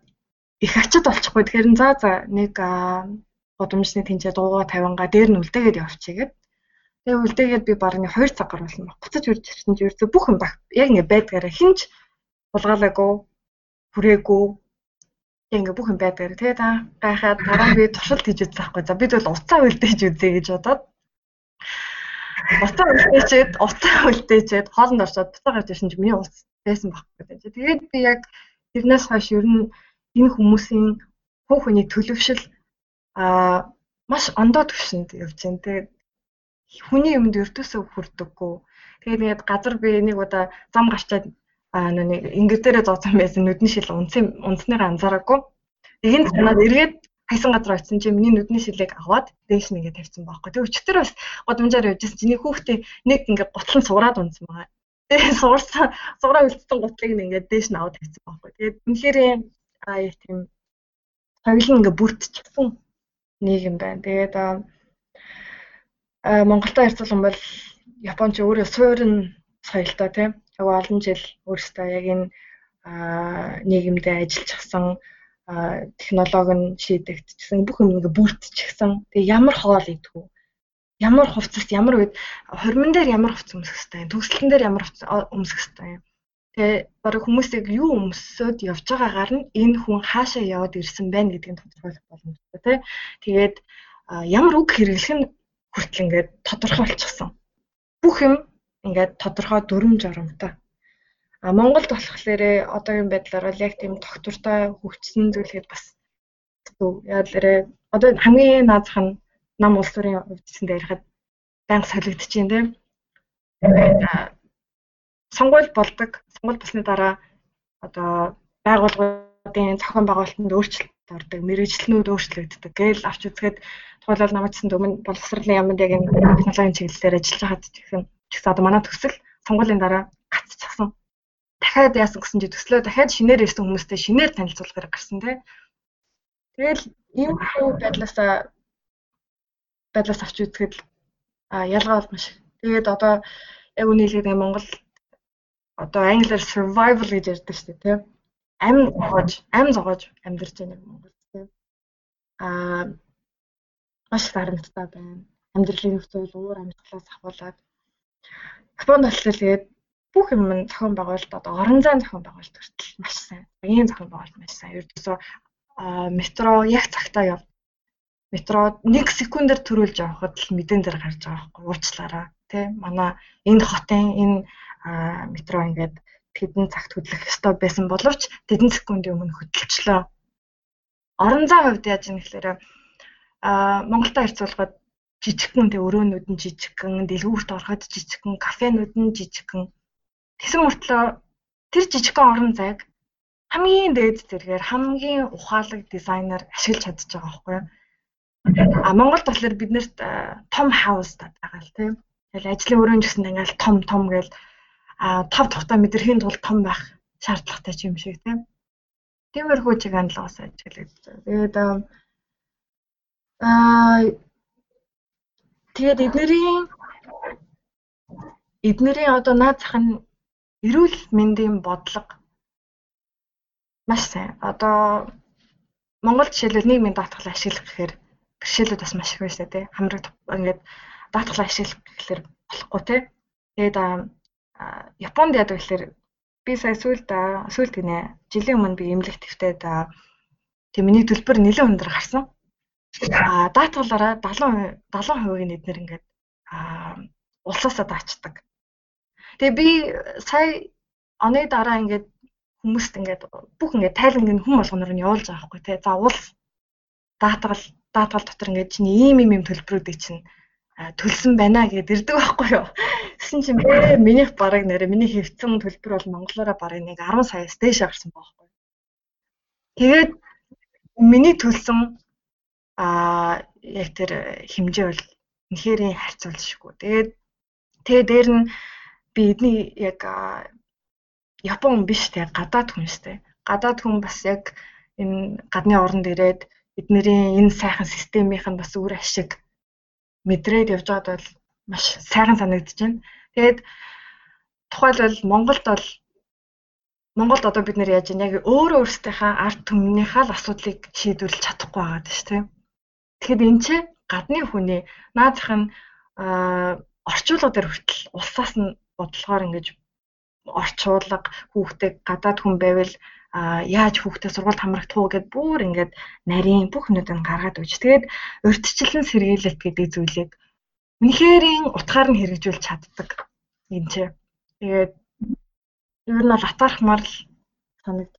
их ачаад болчихгүй. Тэгэхээр за за нэг годомжны тэнцээ дуугаа 50-га дээр нь үлдээгээд явчихъя гэд. Тэгээ үлдээгээд би бараг нэг 2 цаг гарсан баг. Буцаж үрж ирсэн чинь ерөөсө бүх юм яг ингэ байдгаараа хинч булгаалаагүй хүрээгүй ингээ бүх юм байдаг. Тэгээд гайхаад дараа би туршилт хийж үзсэн байхгүй. За бид бол уцаа үлдээж үзье гэж бодоод уцаа үлдээчээд уцаа үлдээчээд хоолнд орчоод буцаа гарч ирсэн чинь миний уц байсан байхгүй. Тэгээд би яг тэрнээс хойш ер нь энэ хүмүүсийн хуу хөний төлөвшил аа маш ондоо төвшөнд явж байна. Тэгээд хүний юмд өртөөсөө хүрдэггүй. Тэгээд ингээд газар би нэг удаа зам гарчаад а нэг ингэр дээрээ зооцсон байсан нүдний шил унцын унцныгаа анзаараагүй. Эгэнд санаад эргээд хайсан газар очисон чинь миний нүдний шилийг аваад дээш нэгээ тавьсан байхгүй. Тэг өчтөр бас годамжаар явжсэн чинь хүүхдээ нэг ингээ готлон сураад унсан байгаа. Тэгээ суурсан сураа үлдсэн гутлыг ингээ дээш нь аваад тавьсан байхгүй. Тэгээд үнэхээр а яа тийм соёл нь ингээ бүрдчихсэн нийгэм байна. Тэгээд а Монголтой харьцуулсан бол Японч өөрөө суурин соёлтой тийм яг олон жил өөрөөсөө яг энэ нийгэмдээ ажиллажсан технологи нь шийдэгдчихсэн бүх юм ингээ бүрдчихсэн. Тэгээ ямар хоол идэх үү? Ямар хувцас, ямар үед хормон дээр ямар хувцас өмсөх хэвтэй, төгсөлтөн дээр ямар хувцас өмсөх хэвтэй. Тэгээ бараг хүмүүсийг юу өмсөд явж байгаагаар нь энэ хүн хаашаа яваад ирсэн байна гэдгийг тодорхойлох боломжтой тий. Тэгээд ямар үг хэрэглэх нь хүртэл ингээд тодорхой болчихсон. Бүх юм ингээд тодорхой дүрм журамтай. А Монголд болохоор одоогийн байдлаар бол яг тийм доктортой хөгжсөн зүйлгээд бас яалаарэ одоо хамгийн наазах нь нам улс төрийн хувьдсэндээ ярихад банк солигдож байна тийм. Сонгуул болдог. Сонгуул болсны дараа одоо байгууллагуудын зохион байгуулалтанд өөрчлөлт ордог, мэрэгжлэнүүд өөрчлөгддөг. Гээл авч үзэхэд тухайлбал намайгсан өмнө боловсролын яамд яг энэ технологийн чиглэлээр ажиллаж ч гэсэн ч гэсэн одоо манай төсөл сонгуулийн дараа гацчихсан. Дахиад яасан гэсэн чи төслөө дахиад шинээр ирсэн хүмүүстэй шинээр танилцуулахаар гарсан тий. Тэгэл ийм хөө байдлаасаа байдлаас авч үзэхэд ялгаа бол маш. Тэгээд одоо яг үнийг хэлээд Монгол одоо англиар survival гэж ярьдаг шүү дээ тийм. Амь зогоож, амь зогоож амьдарч байгаа нэг Монгол тийм. Аа маш дарамттай байна. Амьдралын нөхцөл уур амьсгалаас ахуулаад Японд болохоор тэгээд бүх юм нь зохион байгуулалт одоо орон зайн зохион байгуулалт хүртэл маш сайн. Багийн зохион байгуулалт маш сайн. Ердөөсөө метро яг цагтаа яв. Метро 1 секундээр төрүүлж явахад л мэдэн дээр гарч байгаа байхгүй уучлаарай тий. Манай энэ хотын энэ метро ингээд тэдэн цагт хөдлөх ёстой байсан боловч тэдэн секундын өмнө хөдөлчлөө. Орон зай хувьд яаж юм гэхээр а Монголтой харьцуулахад жижигхэн тэг өрөөнүүд нь жижигхэн, дэлгүүрт ороход жижигхэн, кафенүүд нь жижигхэн. Тэгсэн мөртлөө тэр жижигхэн орон зайг хамгийн дээд зэрэгээр хамгийн ухаалаг дизайнер ашиглаж чадчих байгаа байхгүй юу? А Монголд болохоор биднэрт том хаус байгаа л тийм. Тэгэл ажлын өрөөнд гэсэн ингээл том том гээл тав тухтай мэдрэхийн тулд том байх шаардлагатай юм шиг тийм. Тиймэрхүү чиг хандлагаас ажиглаж. Тэгээд аа тэгээд эднэрийн эднэрийн одоо наад зах нь эрүүл мэндийн бодлого маш сайн. Одоо Монгол жишээлбэл нийгмийн даатгалыг ашиглах гэхээр бэрхшээлүүд бас маш их байна шүү дээ. Хамраг ингээд даатгалаа ашиглах гэхээр болохгүй тий. Тэгээд Японд яадаг гэхээр би сая сүүлд сүүлд гинэ жилийн өмнө би эмнэлэг твтэд тийм миний төлбөр нэлээд өндөр гарсан. А даатгалаараа 70 70% нь эднэр ингээд улсаасаа даачдаг. Тэгээ би сая оны дараа ингээд хүмүүст ингээд бүх ингээд тайлангийн хүм болгоноор нь явуулж байгаа хгүй те. За улс даатгал даатгал дотор ингээд чинь ийм ийм юм төлбөрүүдийг чинь төлсөн байна гэдээ ирдэг байхгүй юу. Тэсэн чинь бэ минийх бараг нэрэ миний хэвцэн төлбөр бол монголоороо бараг нэг 10 саяас дээш гарсан байхгүй юу. Тэгээд миний төлсөн а яг тэр хэмжээ бол үнэхээр харьцуулшгүй. Тэгээд тэгээ дээр нь би эдний яг Япон биш те гадаад хүн штэ. Гадаад хүн бас яг энэ гадны оронд ирээд эднэрийн энэ сайхан системийнх нь бас үр ашиг мэдрээд явж байгаад бол маш сайхан санагдаж байна. Тэгээд тухайлбал Монголд бол Монголд одоо бид нэр яаж яа яг өөрөө өөрсдийнхээ арт түмнийхээ л асуудлыг шийдвэрлэж чадахгүй байгаа шүү дээ. Тэгэхэд энэ чинь гадны хүний наазах нь орчуулга дээр хүртэл улсаас нь бодлогоор ингэж орчуулга хүүхдээ гадаад хүн байвал а яаж хүүхдээ сургуульд хамрах туу гэд бүр ингээд нарийн бүх нүдэн гаргаад өгч. Тэгээд урьдчилан сэргийлэлт гэдэг зүйлийг үнэхэрийн утгаар нь хэрэгжүүлж чаддаг юм чи. Тэгээд ер нь бол атаархмаар л санагд.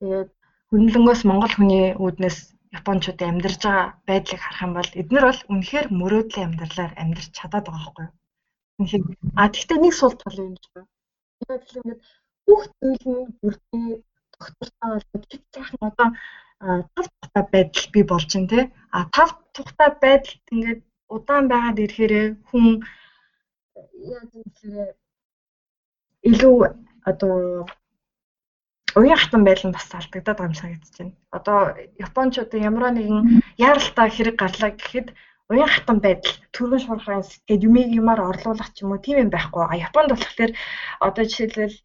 Тэгээд хүнлэнгөөс Монгол хүний үүднээс Япончуудын амьдарч байгаа байдлыг харах юм бол эднэр бол үнэхээр мөрөөдлийн амьдралаар амьдарч чадаад байгаа байхгүй юу? Үнэхээр а тэгтээ нэг сул тал юм байна. Тэгээд ингээд бүх зүйл нь бүрдээ тогтвортой бол хэд сайхан одоо тав тухтай байдал бий болж байна тий. А тав тухтай байдалд ингээд удаан байгаад ирэхээр хүн яаж юм гэхээр илүү одоо уян хатан байдал нь бас алдагдаад байгаа юм санагдаж байна. Одоо Япончуудын ямар нэгэн яаралтай хэрэг гарлаа гэхэд уян хатан байдал төрөн шуурхайн сэтгэл юмыг юмар орлуулах ч юм уу тийм юм байхгүй. А Японд болохоор одоо жишээлбэл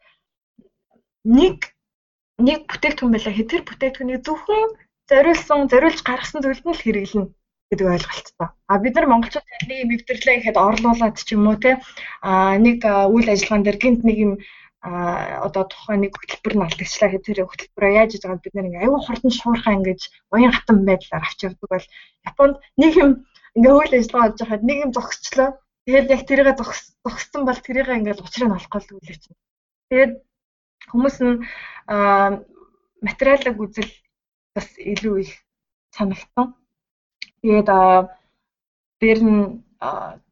нэг нэг бүтээгдэхүүн байлаа хэтэр бүтээгдэхүүнийг зөвхөн зориулсан зориулж гаргасан зүйлд нь л хэрэглэнэ гэдэг ойлголттой. А бид нар монголчууд нэг юм нэвтрлээ гэхэд орлуулад ч юм уу те а нэг үйл ажиллагаан дээр гинт нэг юм а одоо тухайн нэг хөтөлбөр нь алдагчлаа гэхэд тэр хөтөлбөрөө яаж хийж байгааг бид ингээ аюу хурдан шуурхаа ингэж уян хатан байдлаар авч явдаг бол Японд нэг юм ингээ үйл ажиллагаа хийж байхад нэг юм зогсчлоо. Тэгэл яг тэрийгэ зогссон бол тэрийгэ ингээ учрыг нь олох гол үйл чинь. Тэгээд хүмүүс нь материалыг үзэл бас илүү их санагдсан. Тэгээд дээр нь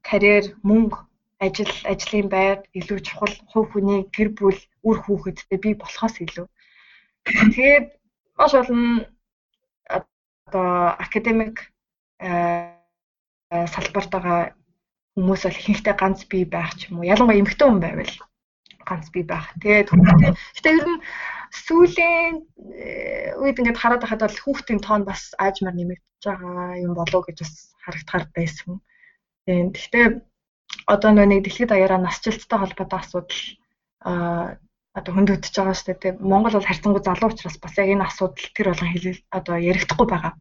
карьер, мөнгө, ажил, ажлын байр илүү чухал, хувь хүний гэр бүл, үр хүүхэдтэй бий болохоос илүү. Тэгээд маш олон одоо академик салбарт байгаа хүмүүс бол ихэнхдээ ганц бий байх ч юм уу. Ялангуяа эмэгтэй хүн байвал ганц бий байх. Тэгээд хүүхдээ гэтээ ер нь сүүлийн э, үед ингээд хараад байхад бол хүүхдийн тоон бас аажмаар нэмэгдэж байгаа юм болов уу гэж бас харагдахаар байсан. Тийм. Гэхдээ одоо нэг дэлхийд даяараа насжилттай холбоотой асуудал аа одоо хөндөгдөж байгаа шүү дээ. Монгол бол харьцангуй залуу учраас бас яг энэ асуудал тэр болгон хэлэл одоо ярихдаггүй байгаа.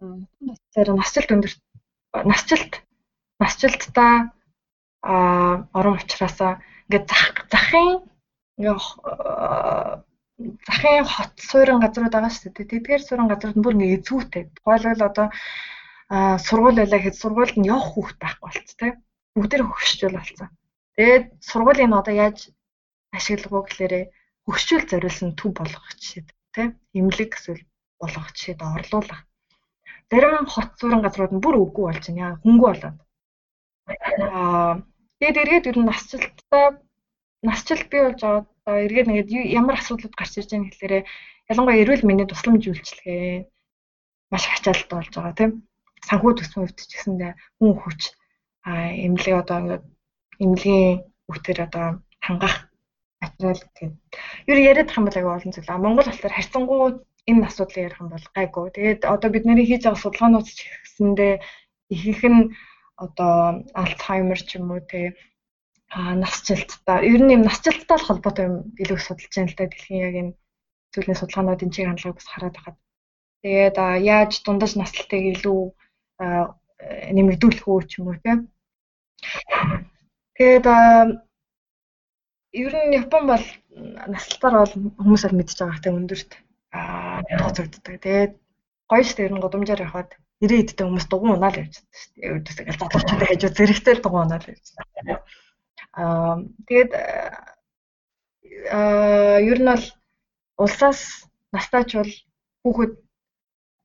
Тэгэхээр насжилт өндөр насжилт насжилттай а орон учраас ингээд зах захын ингээ захын хот суурин газрууд байгаа шүү дээ. Тэдгээр суурин газрууд нь бүр ингээ эзүүтэй. Тухайлбал одоо сургууль байлаа гэхэд сургуульд нь явах хүүхд байхгүй болц тэ. Бүгдээр хөвшчүүл болсон. Тэгээд сургуулийн нь одоо яаж ашиглах уу гэхээр хөвшчүүл зориулсан төв болгох жишээ тэ. Имлэг эсвэл болгох жишээд орлуулах. Зарим хот суурин газрууд нь бүр үгүй болж байна. Хөнгө болоод. Аа тэгээд эргээд ер нь насжилттай насжилт бий болж одоо эргээд нэгэд ямар асуудлууд гарч ирж байгаа гэхээр ялангуяа эрүүл мэндийн тусламж үйлчилгээ маш ачаалттай болж байгаа тийм санхүү төсвийн хувьд ч гэсэндээ хүн хүч эмнэлэг одоо ингээд эмнэлгийн үтер одоо хангах материал гэдэг. Юу яриад их юм бол аягүй олон зүйл. Монгол болохоор харьцангуй энэ асуудлыг ярих юм бол гайгүй. Тэгээд одоо бид нарын хийж байгаа судалгаанууд ч гэсэндээ ихэнх нь одоо Альцгеймер ч юм уу те а насжилттай ер нь юм насжилттай холбоотой юм илүү судалж байна л да дэлхийн яг энэ зүйлийн судалгаанууд энэ чиг хандлагыг бас хараад байхад тэгээд яаж дундаж наслалтыг илүү нэмэгдүүлэх үү ч юм уу тийм. Тэгээд ер нь Япон бол наслалтаар бол хүмүүс аль мэдж байгаа хэрэгтэй өндөрт тооцогддог. Тэгээд гоё шүү дээ ер нь годомжаар явхад 90 эдтэй хүмүүс дугуун унаал явж байгаа шүү дээ. Ердөөс ингээл залуучуудаа хажуу зэрэгтэй л дугуун унаал явж байгаа. Аа тэгээд аа ер нь бол улсаас настаач бол хүүхэд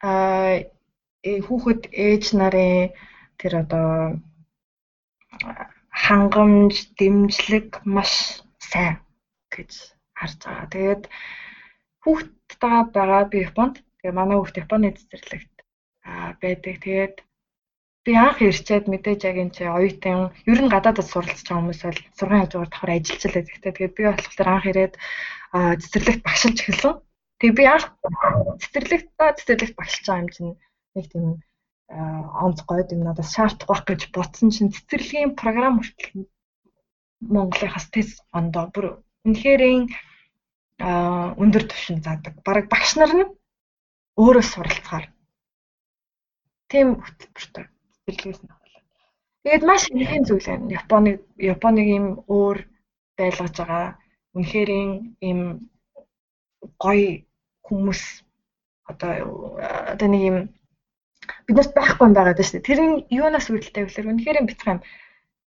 аа хүүхэд ээж нарын тэр одоо хангамж, дэмжлэг маш сайн гэж харж байгаа. Тэгээд хүүхдтэйгээ байгаа би Японд. Тэгээ манай хүүхд Японы цэцэрлэгт байдаг. Тэгээд би анх ирчээд мэдээж яг энэ чи оюутан ер нь гадаадд суралцж байгаа хүмүүс бол сургуулийн хажуугаар давхар ажиллаж л байдаг. Тэгээд би болохоор анх ирээд цэцэрлэгт багшилж эхэлсэн. Тэгээ би анх цэцэрлэгт цэцэрлэгт багшилж байгаа юм чинь нэг тийм онц гойд юм надаас шаардах байх гэж бодсон чинь цэцэрлэгийн програм хүртэл Монголынхаас тест ондоо бүр үнэхэрийн өндөр түвшин заадаг. Бараг багш нар нь өөрөө суралцахаар тийм хөтөлбөртэй цэцэрлэгээс нь авлаа. Тэгээд маш ихэн зүйл байна. Японы Японыг ийм өөр байлгаж байгаа. Үнэхэрийн ийм гоё хүмүүс одоо одоо нэг юм биднээс байхгүй юм байгаа даа шүү дээ. Тэр нь юунаас үүдэлтэй вэ? Үнэхээр бицхан юм.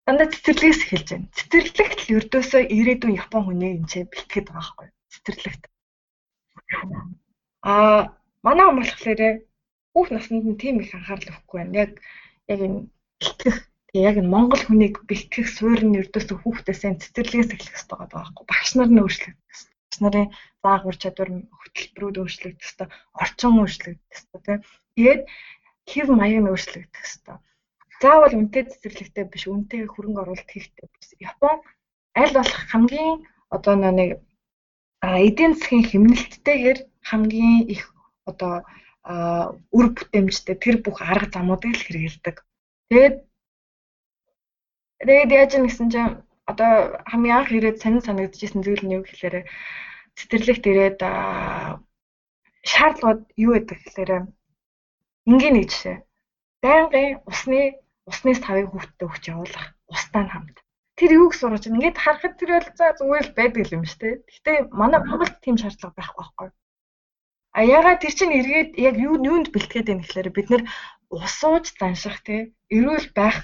Дандаа цэцэрлэгээс эхэлж байна. Цэцэрлэгт л ердөөсөө ирээдүйн Япон хүний энэ ч бэлтгэхэд байгаа байхгүй. Цэцэрлэгт. Аа манай хүн болохоор бүх наснд нь тийм их анхаарал өгөхгүй байна. Яг яг энэ бэлтгэх яг энэ Монгол хүнийг бэлтгэх суурь нь ердөөсөө хүүхдээсээ цэцэрлэгээс эхлэх хэрэгтэй байгаа байхгүй. Багш нар нь өөрчлөгдөх хэрэгтэй. Багш нарын заах ур чадвар хөтөлбөрүүд өөрчлөгдөх хэрэгтэй. Орчин өөрчлөгдөх хэрэгтэй тийм. Тэгээд хэв маяг нь өөрчлөгдөх хэвээр. Заавал үнэтэй цэцэрлэгтэй биш, үнэтэй хөрөнгө оруулалт хийхтэй биш. Япон аль болох хамгийн одоо нэг эдийн засгийн хэмнэлттэйгээр хамгийн их одоо үр бүтээмжтэй тэр бүх арга замуудыг л хэрэгэлдэг. Тэгээд тэгээд яаж юм гэсэн чинь одоо хамгийн анх ирээд сонин санагдчихсэн зүйл нь юу гэхээр цэцэрлэгт ирээд шаардлагууд юу гэдэг гэхээр Энгийн нэг жишээ. Байнгын усны усны тавыг хүүхдэд өгч явуулах. Устаа нь хамт. Тэр юуг сурч ингээд харахад тэр бол за зүгээр л байдаг юм шүү дээ. Гэхдээ манай Монголд тийм шаардлага байхгүй байхгүй. А ягаад тэр чинь эргээд яг юу юунд бэлтгээд байна гэхээр бид нэр усууж занших тий эрүүл байх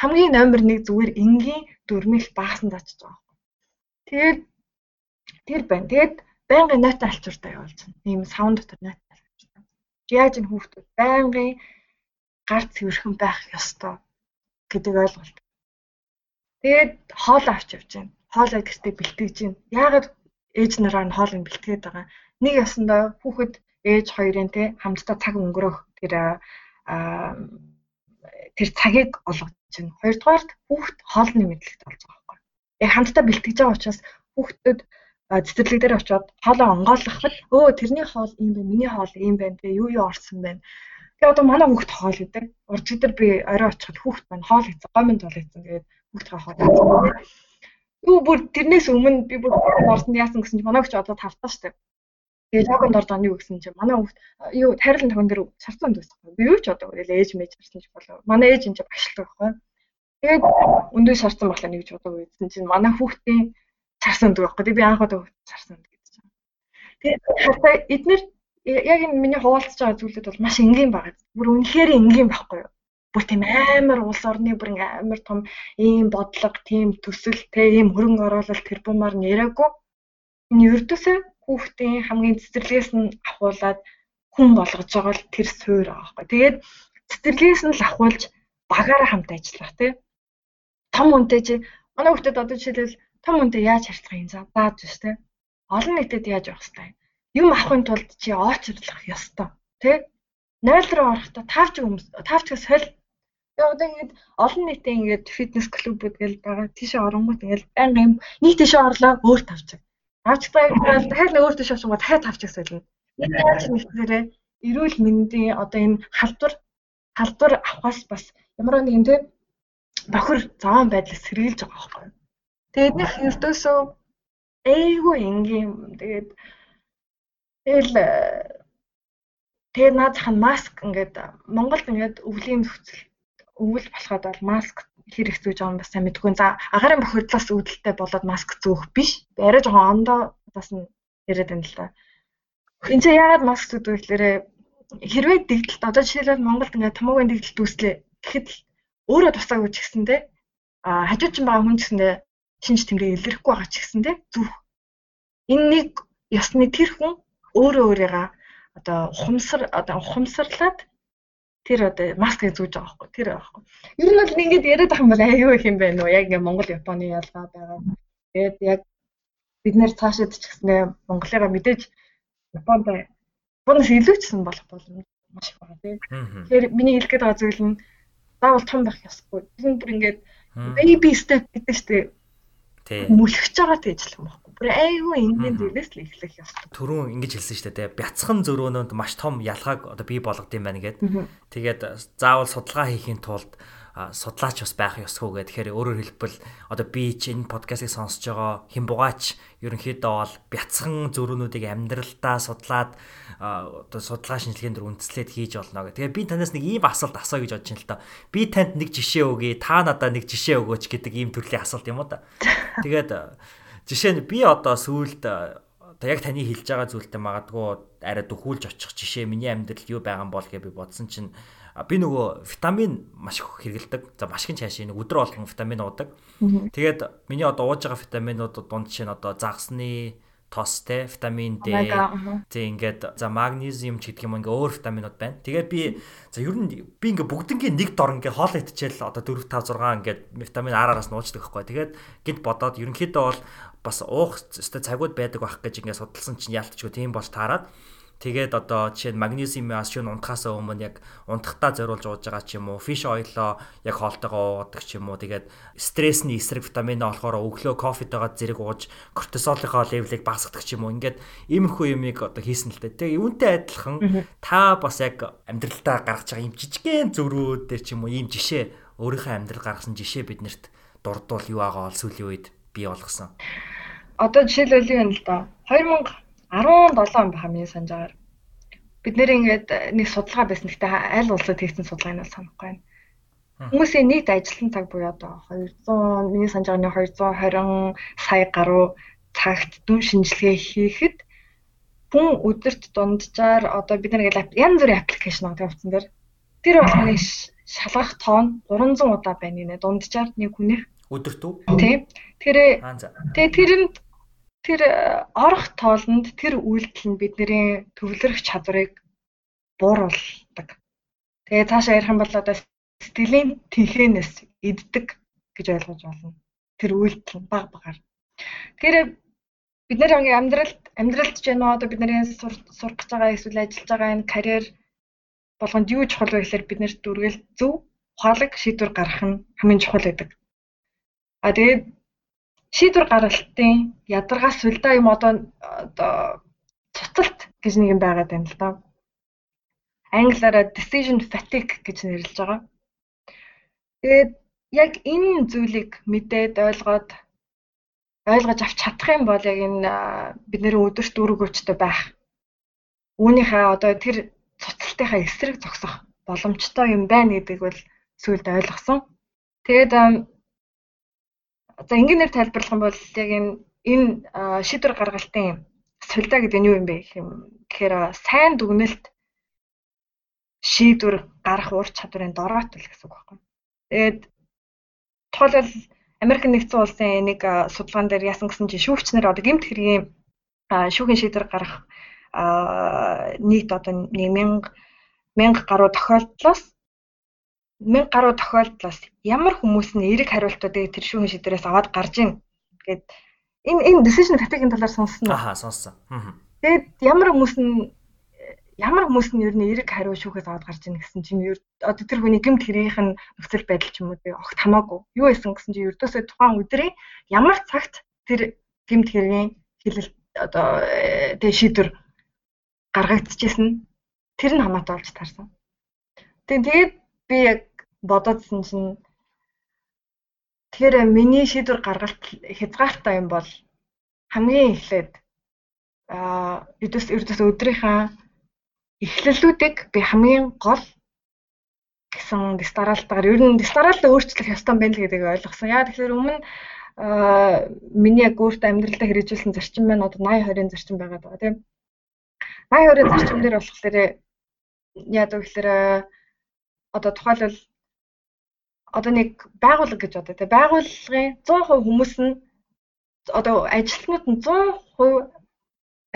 хамгийн номер 1 зүгээр энгийн дөрмөл баасан зачиж байгаа байхгүй. Тэгээд тэр байна. Тэгээд байнгын нойтон алчууртай явуулж байна. Ийм саунд дотор нойт яаж энэ хүүхдүүд байнгын гар цэвэрхэн байх ёстой гэдэг ойлголт. Тэгээд хоол авч явж байна. Хоолоо гэртээ бэлтгэж байна. Яагаад ээж нараа нь хоолыг бэлтгээд байгаа. Нэг ясандаа хүүхэд ээж хоёрын те хамтдаа цаг өнгөрөх тэр тэр цагийг олгож байна. Хоёрдугаарт хүүхд хоолны мэдлэгт болж байгаа байхгүй. Яг хамтдаа бэлтгэж байгаа учраас хүүхдүүд цэцэрлэг дээр очиод хоолоо онгойлгоход өө тэрний хоол ийм байна, миний хоол ийм байна, тэгээ юу юу орсон байна. Тэгээ одоо манай хүүхд хоол гэдэг. Урд өдөр би орой очиход хүүхд маань хоол хийсэн, гомын тоол хийсэн. Тэгээд хүүхдгээ хоол хийсэн. Юу бүр тэрнээс өмнө би бүр орсонд яасан гэсэн чинь манай хүүхд одоо тавтаа штеп. Тэгээд логонд орж байгаа нь юу гэсэн чинь манай хүүхд юу тайрлан тохион дээр шарцсан байсан. Би юу ч одоо тэгэл ээж мэж шарцсан ч болов. Манай ээж энэ багшилдаг байхгүй. Тэгээд өндөө шарцсан болохоор нэг ч удаа үйдсэн чинь манай хүүхдийн шарцсан гэдэг байхгүй. Би анх удаа шарцсан гэдэг чинь. Тэгээд хатаа эднэр яг энэ миний хуваалцж байгаа зүйлүүд бол маш энгийн байгаа. Бүр үнэхээр энгийн байхгүй юу? Бүр тийм амар улс орны бүр амар том ийм бодлого, тийм төсөл, тэ ийм хөрөнгө оруулалт тэрбумаар нэрээгүй. Энэ ердөөсөө хүүхдийн хамгийн цэцэрлэгээс нь ахуулаад хүн болгож байгаа л тэр суур байгаа байхгүй. Тэгээд цэцэрлэгээс нь л ахуулж багаараа хамт ажиллах тий. Том үнтэй чи манай хүүхдэд одоо жишээлбэл том үнтэй яаж харьцах юм за? Зааж ш тий. Олон нийтэд яаж явах хэвээр юм авахын тулд чи очрлох ёстой тий. 0 руу орохдоо тавч хүмүүс тавчгаас соль. Тэгээ одоо ингэж олон нийтэд ингэж фитнес клубүүд гэл байгаа. Тийшээ оронгууд ингэж байнга юм. Нийт тийшээ орлоо өөр тавчиг. Тавчтай дахиад өөр тийшээ очингоо дахиад тавчиг солино. Яаж нэгээрээ эрүүл мэндийн одоо энэ халдвар халдвар авахаас бас ямар нэг юм те бохир зовоон байдлыг сэргийлж байгаа байхгүй. Тэгээд нэг ердөөсөө эйгүү ингийн тэгээд Тэгэл э, тэгээ наад зах нь маск ингээд Монголд ингээд өвлийн нөхцөл өвөл болоход бол маск хэрэг зүүж байгаа юм бас сайн мэдгүй. За агарын бохирдлоос үүдэлтэй болоод маск зүүх биш. Арай жоохон ондоо бас нь яриад байна л да. Энд чинь яагаад маск зүүдэг гэхээр хэрвээ дэгдэлт одоо жишээлбэл Монголд ингээд томоогийн дэгдэлт үүслээ гэхэд өөрөө тусаагүй ч гэсэндээ а хажууд чинь байгаа хүн гэсэндээ шинж тэмдэг илэрхгүй байгаа ч гэсэндээ зүрх энэ нэг ёсны тэр хүн өөрөө өөрийгөө одоо ухамсар одоо ухамсарлаад тэр одоо маскыг зүүж байгаа байхгүй тэр байхгүй. Ер нь бол ингэж яриад байгаа юм бол аюу их юм байна уу? Яг ингээ Монгол Японы ялгаа байгаа. Тэгээд яг бид нэр цаашид ч гэснээр Монголыгаа мэдээж Японд Японоос илүү ч гэсэн болох боломж маш их байгаа тийм. Тэгэхээр миний хэлэх гээд байгаа зүйл нь заавал том байх ёсгүй. Нь бүр ингээд baby step гэдэг чинь мөлхөж байгаа гэж хэлэх юм байна бүр айгүй энгийн зүйлээс л эхлэх ёстой. Төрөө ингэж хэлсэн шүү дээ. Бяцхан зөрөөнөнд маш том ялгааг одоо бий болгод юм байна гэд. Тэгээд заавал судалгаа хийхин тулд судлаач бас байх ёсгүй гэх. Тэгэхээр өөрөөр хэлбэл одоо би ч энэ подкастыг сонсож байгаа хэн бугаач ерөнхийдөө бол бяцхан зөрүүнүүдийг амьдралдаа судлаад одоо судалгаа шинжилгээнд үндэслээд хийж болно гэх. Тэгээ би танаас нэг ийм асуулт асуу гэж бодож байна л та. Би танд нэг жишээ өгье, та надад нэг жишээ өгөөч гэдэг ийм төрлийн асуулт юм уу та. Тэгээд Жишээ нь би одоо сүүлд одоо яг таны хэлж байгаа зүйлтэй магадгүй арай дөхүүлж очих жишээ миний амьдралд юу байгаа юм бол гэж би бодсон чинь би нөгөө витамин маш их хэрэгэлдэг. За маш их цааш нэг өдөр болгон витамин уудаг. Тэгээд миний одоо ууж байгаа витаминууд дунд чинь одоо загсны тос те витамин D тэг ингээд за магнезиум ч гэдэг юм ингээ өөр витаминууд байна. Тэгээд би за ер нь би ингээ бүгднгийн нэг дор ингээ хоол идчихэл одоо 4 5 6 ингээд витамин R-аас нуучдаг байхгүй. Тэгээд гэд бодоод ерөнхийдөө бол бас уух өстой цагууд байдаг байх гэж ингээ судалсан чинь яалтчгүй тийм болж таарад. Тэгээд одоо жишээ нь магнезиумаас шүүн унтахаас өмнө яг унтахтаа зориулж ууж байгаа ч юм уу, fish oil-оо яг хоолтойгоо уудаг ч юм уу. Тэгээд стрессний эсрэг витамин олохоор өглөө кофетэйгээ зэрэг ууж кортизолынхоо левелийг багасгадаг ч юм уу. Ингээд иймэрхүү юмыг одоо хийсэн л дээ. Тэгээд үүнтэй адилхан та бас яг амьдралдаа гаргаж байгаа юм жижигхэн зөрүүд дээр ч юм уу ийм жишээ өөрийнхөө амьдрал гаргасан жишээ биднэрт дурдвал юу байгаа ол сүүлийн үед бий болгосон. Одоо жишээлбэл юм л да. 2000 17 он санаж байгаагаар бид нэр ингээд нэг судалгаа байсан. Гэхдээ аль улсад хийсэн судалгааг нь санахгүй байна. Хүмүүсийн нийт ажилтны цаг буюу одоо 200 миний нь 220 сая гаруй цагт дүн шинжилгээ хийхэд хүн өдөрт дунджаар одоо бид нэг янз бүрийн аппликейшн байгаа утсан дээр тэр болгоны шалгах тоон 300 удаа байна нэ дунджаар нэг хүнийх өдөрт үү? Тийм. Тэр тэгээ тэрэнд тэр э, орох тоолонд тэр үйлдэл нь бидний төвлөрөх чадварыг бууруулдаг. Тэгээ цаашаа ярих юм бол одоо сэтгэлийн тэнхэнээс иддэг гэж ойлгож байна. Тэр үйлдэл нь баг багаар. Тэгэхээр бид нэр амьдралд амьдралд ч уу одоо бидний сурах гэж байгаа эсвэл ажиллаж байгаа энэ карьер болгонд юу чухал вэ гэхээр бид нэрт дүргээл зөв ухаалаг шийдвэр гаргах нь хамгийн чухал байдаг. А тэгээд шийдвэр гаргалтын ядаргаас сүлдаа юм одоо одоо цуцалт гэж нэг юм байгаад байна л да. англиараа decision fatigue гэж нэрлэж байгаа. Тэгээд яг энэ зүйлийг мэдээд ойлгоод ойлгож авч чадах юм бол яг энэ бид нэр өдөрт дөрвөгөөчтэй байх. Үүнийхээ одоо тэр цуцалтынхаа эсрэг зогсох боломжтой юм байна гэдгийг бол сүүлд ойлгосон. Тэгээд за ингээнээр тайлбарлах юм бол яг энэ энэ шийдвэр гаргалтын солида гэдэг нь юу юм бэ гэх юм. Тэгэхээр сайн дүгнэлт шийдвэр гарах ур чадварын дороотл гэсэн үг байхгүй. Тэгээд тухайлбал Америк нэгдсэн улсын нэг судалгаан дээр яасан гэсэн чинь шүүгчнэр одоо гэмт хэргийн шүүхийн шийдвэр гарах нийт одоо 1000 1000 гаруй тохиолдлоос 1000 гаруй тохиолдлоос ямар хүмүүс нь эерэг хариултуудыг тэр шүүхийн шийдвэрээс аваад гарж ийн гэд энэ энэ decision fatigue-ийн талаар сонссон уу? Аха, сонссон. Тэгээд ямар хүмүүс нь ямар хүмүүс нь ер нь эерэг хариу шүүхээс аваад гарч ийн гэсэн чинь одоо тэр хүний гэмт хэрийнх нь нөхцөл байдал ч юм уу огт хамаагүй. Юу байсан гэсэн чинь ердөөсөө тухайн өдрийн ямар цагт тэр гэмт хэргийн хилэл одоо тэг шийдвэр гаргагдчихсэн тэр нь хамаатай болж таарсан. Тэгээд тэгээд би яг бодоодсэн чинь тэгэхээр миний шийдвэр гаргалт хязгаартай юм бол хамгийн эхлээд а ердөөс ердөөс өдрийнхаа эхлэлүүдийг би хамгийн гол гэсэн дистаралтаар ер нь дистаралтаа өөрчлөх ёстой юм байна л гэдгийг ойлгосон. Яа тэгэхээр өмнө миний яг өөртөө амьдралдаа хэрэгжүүлсэн зарчим маань одоо 80 20-ын зарчим байгаад байгаа тийм. 80 20-ын зарчим дээр болохоор яад гэхээр одоо тухайлбал одоо нэг байгууллага гэж одоо тийм байгууллагын 100% хүмүүс нь одоо ажилтнууд нь 100%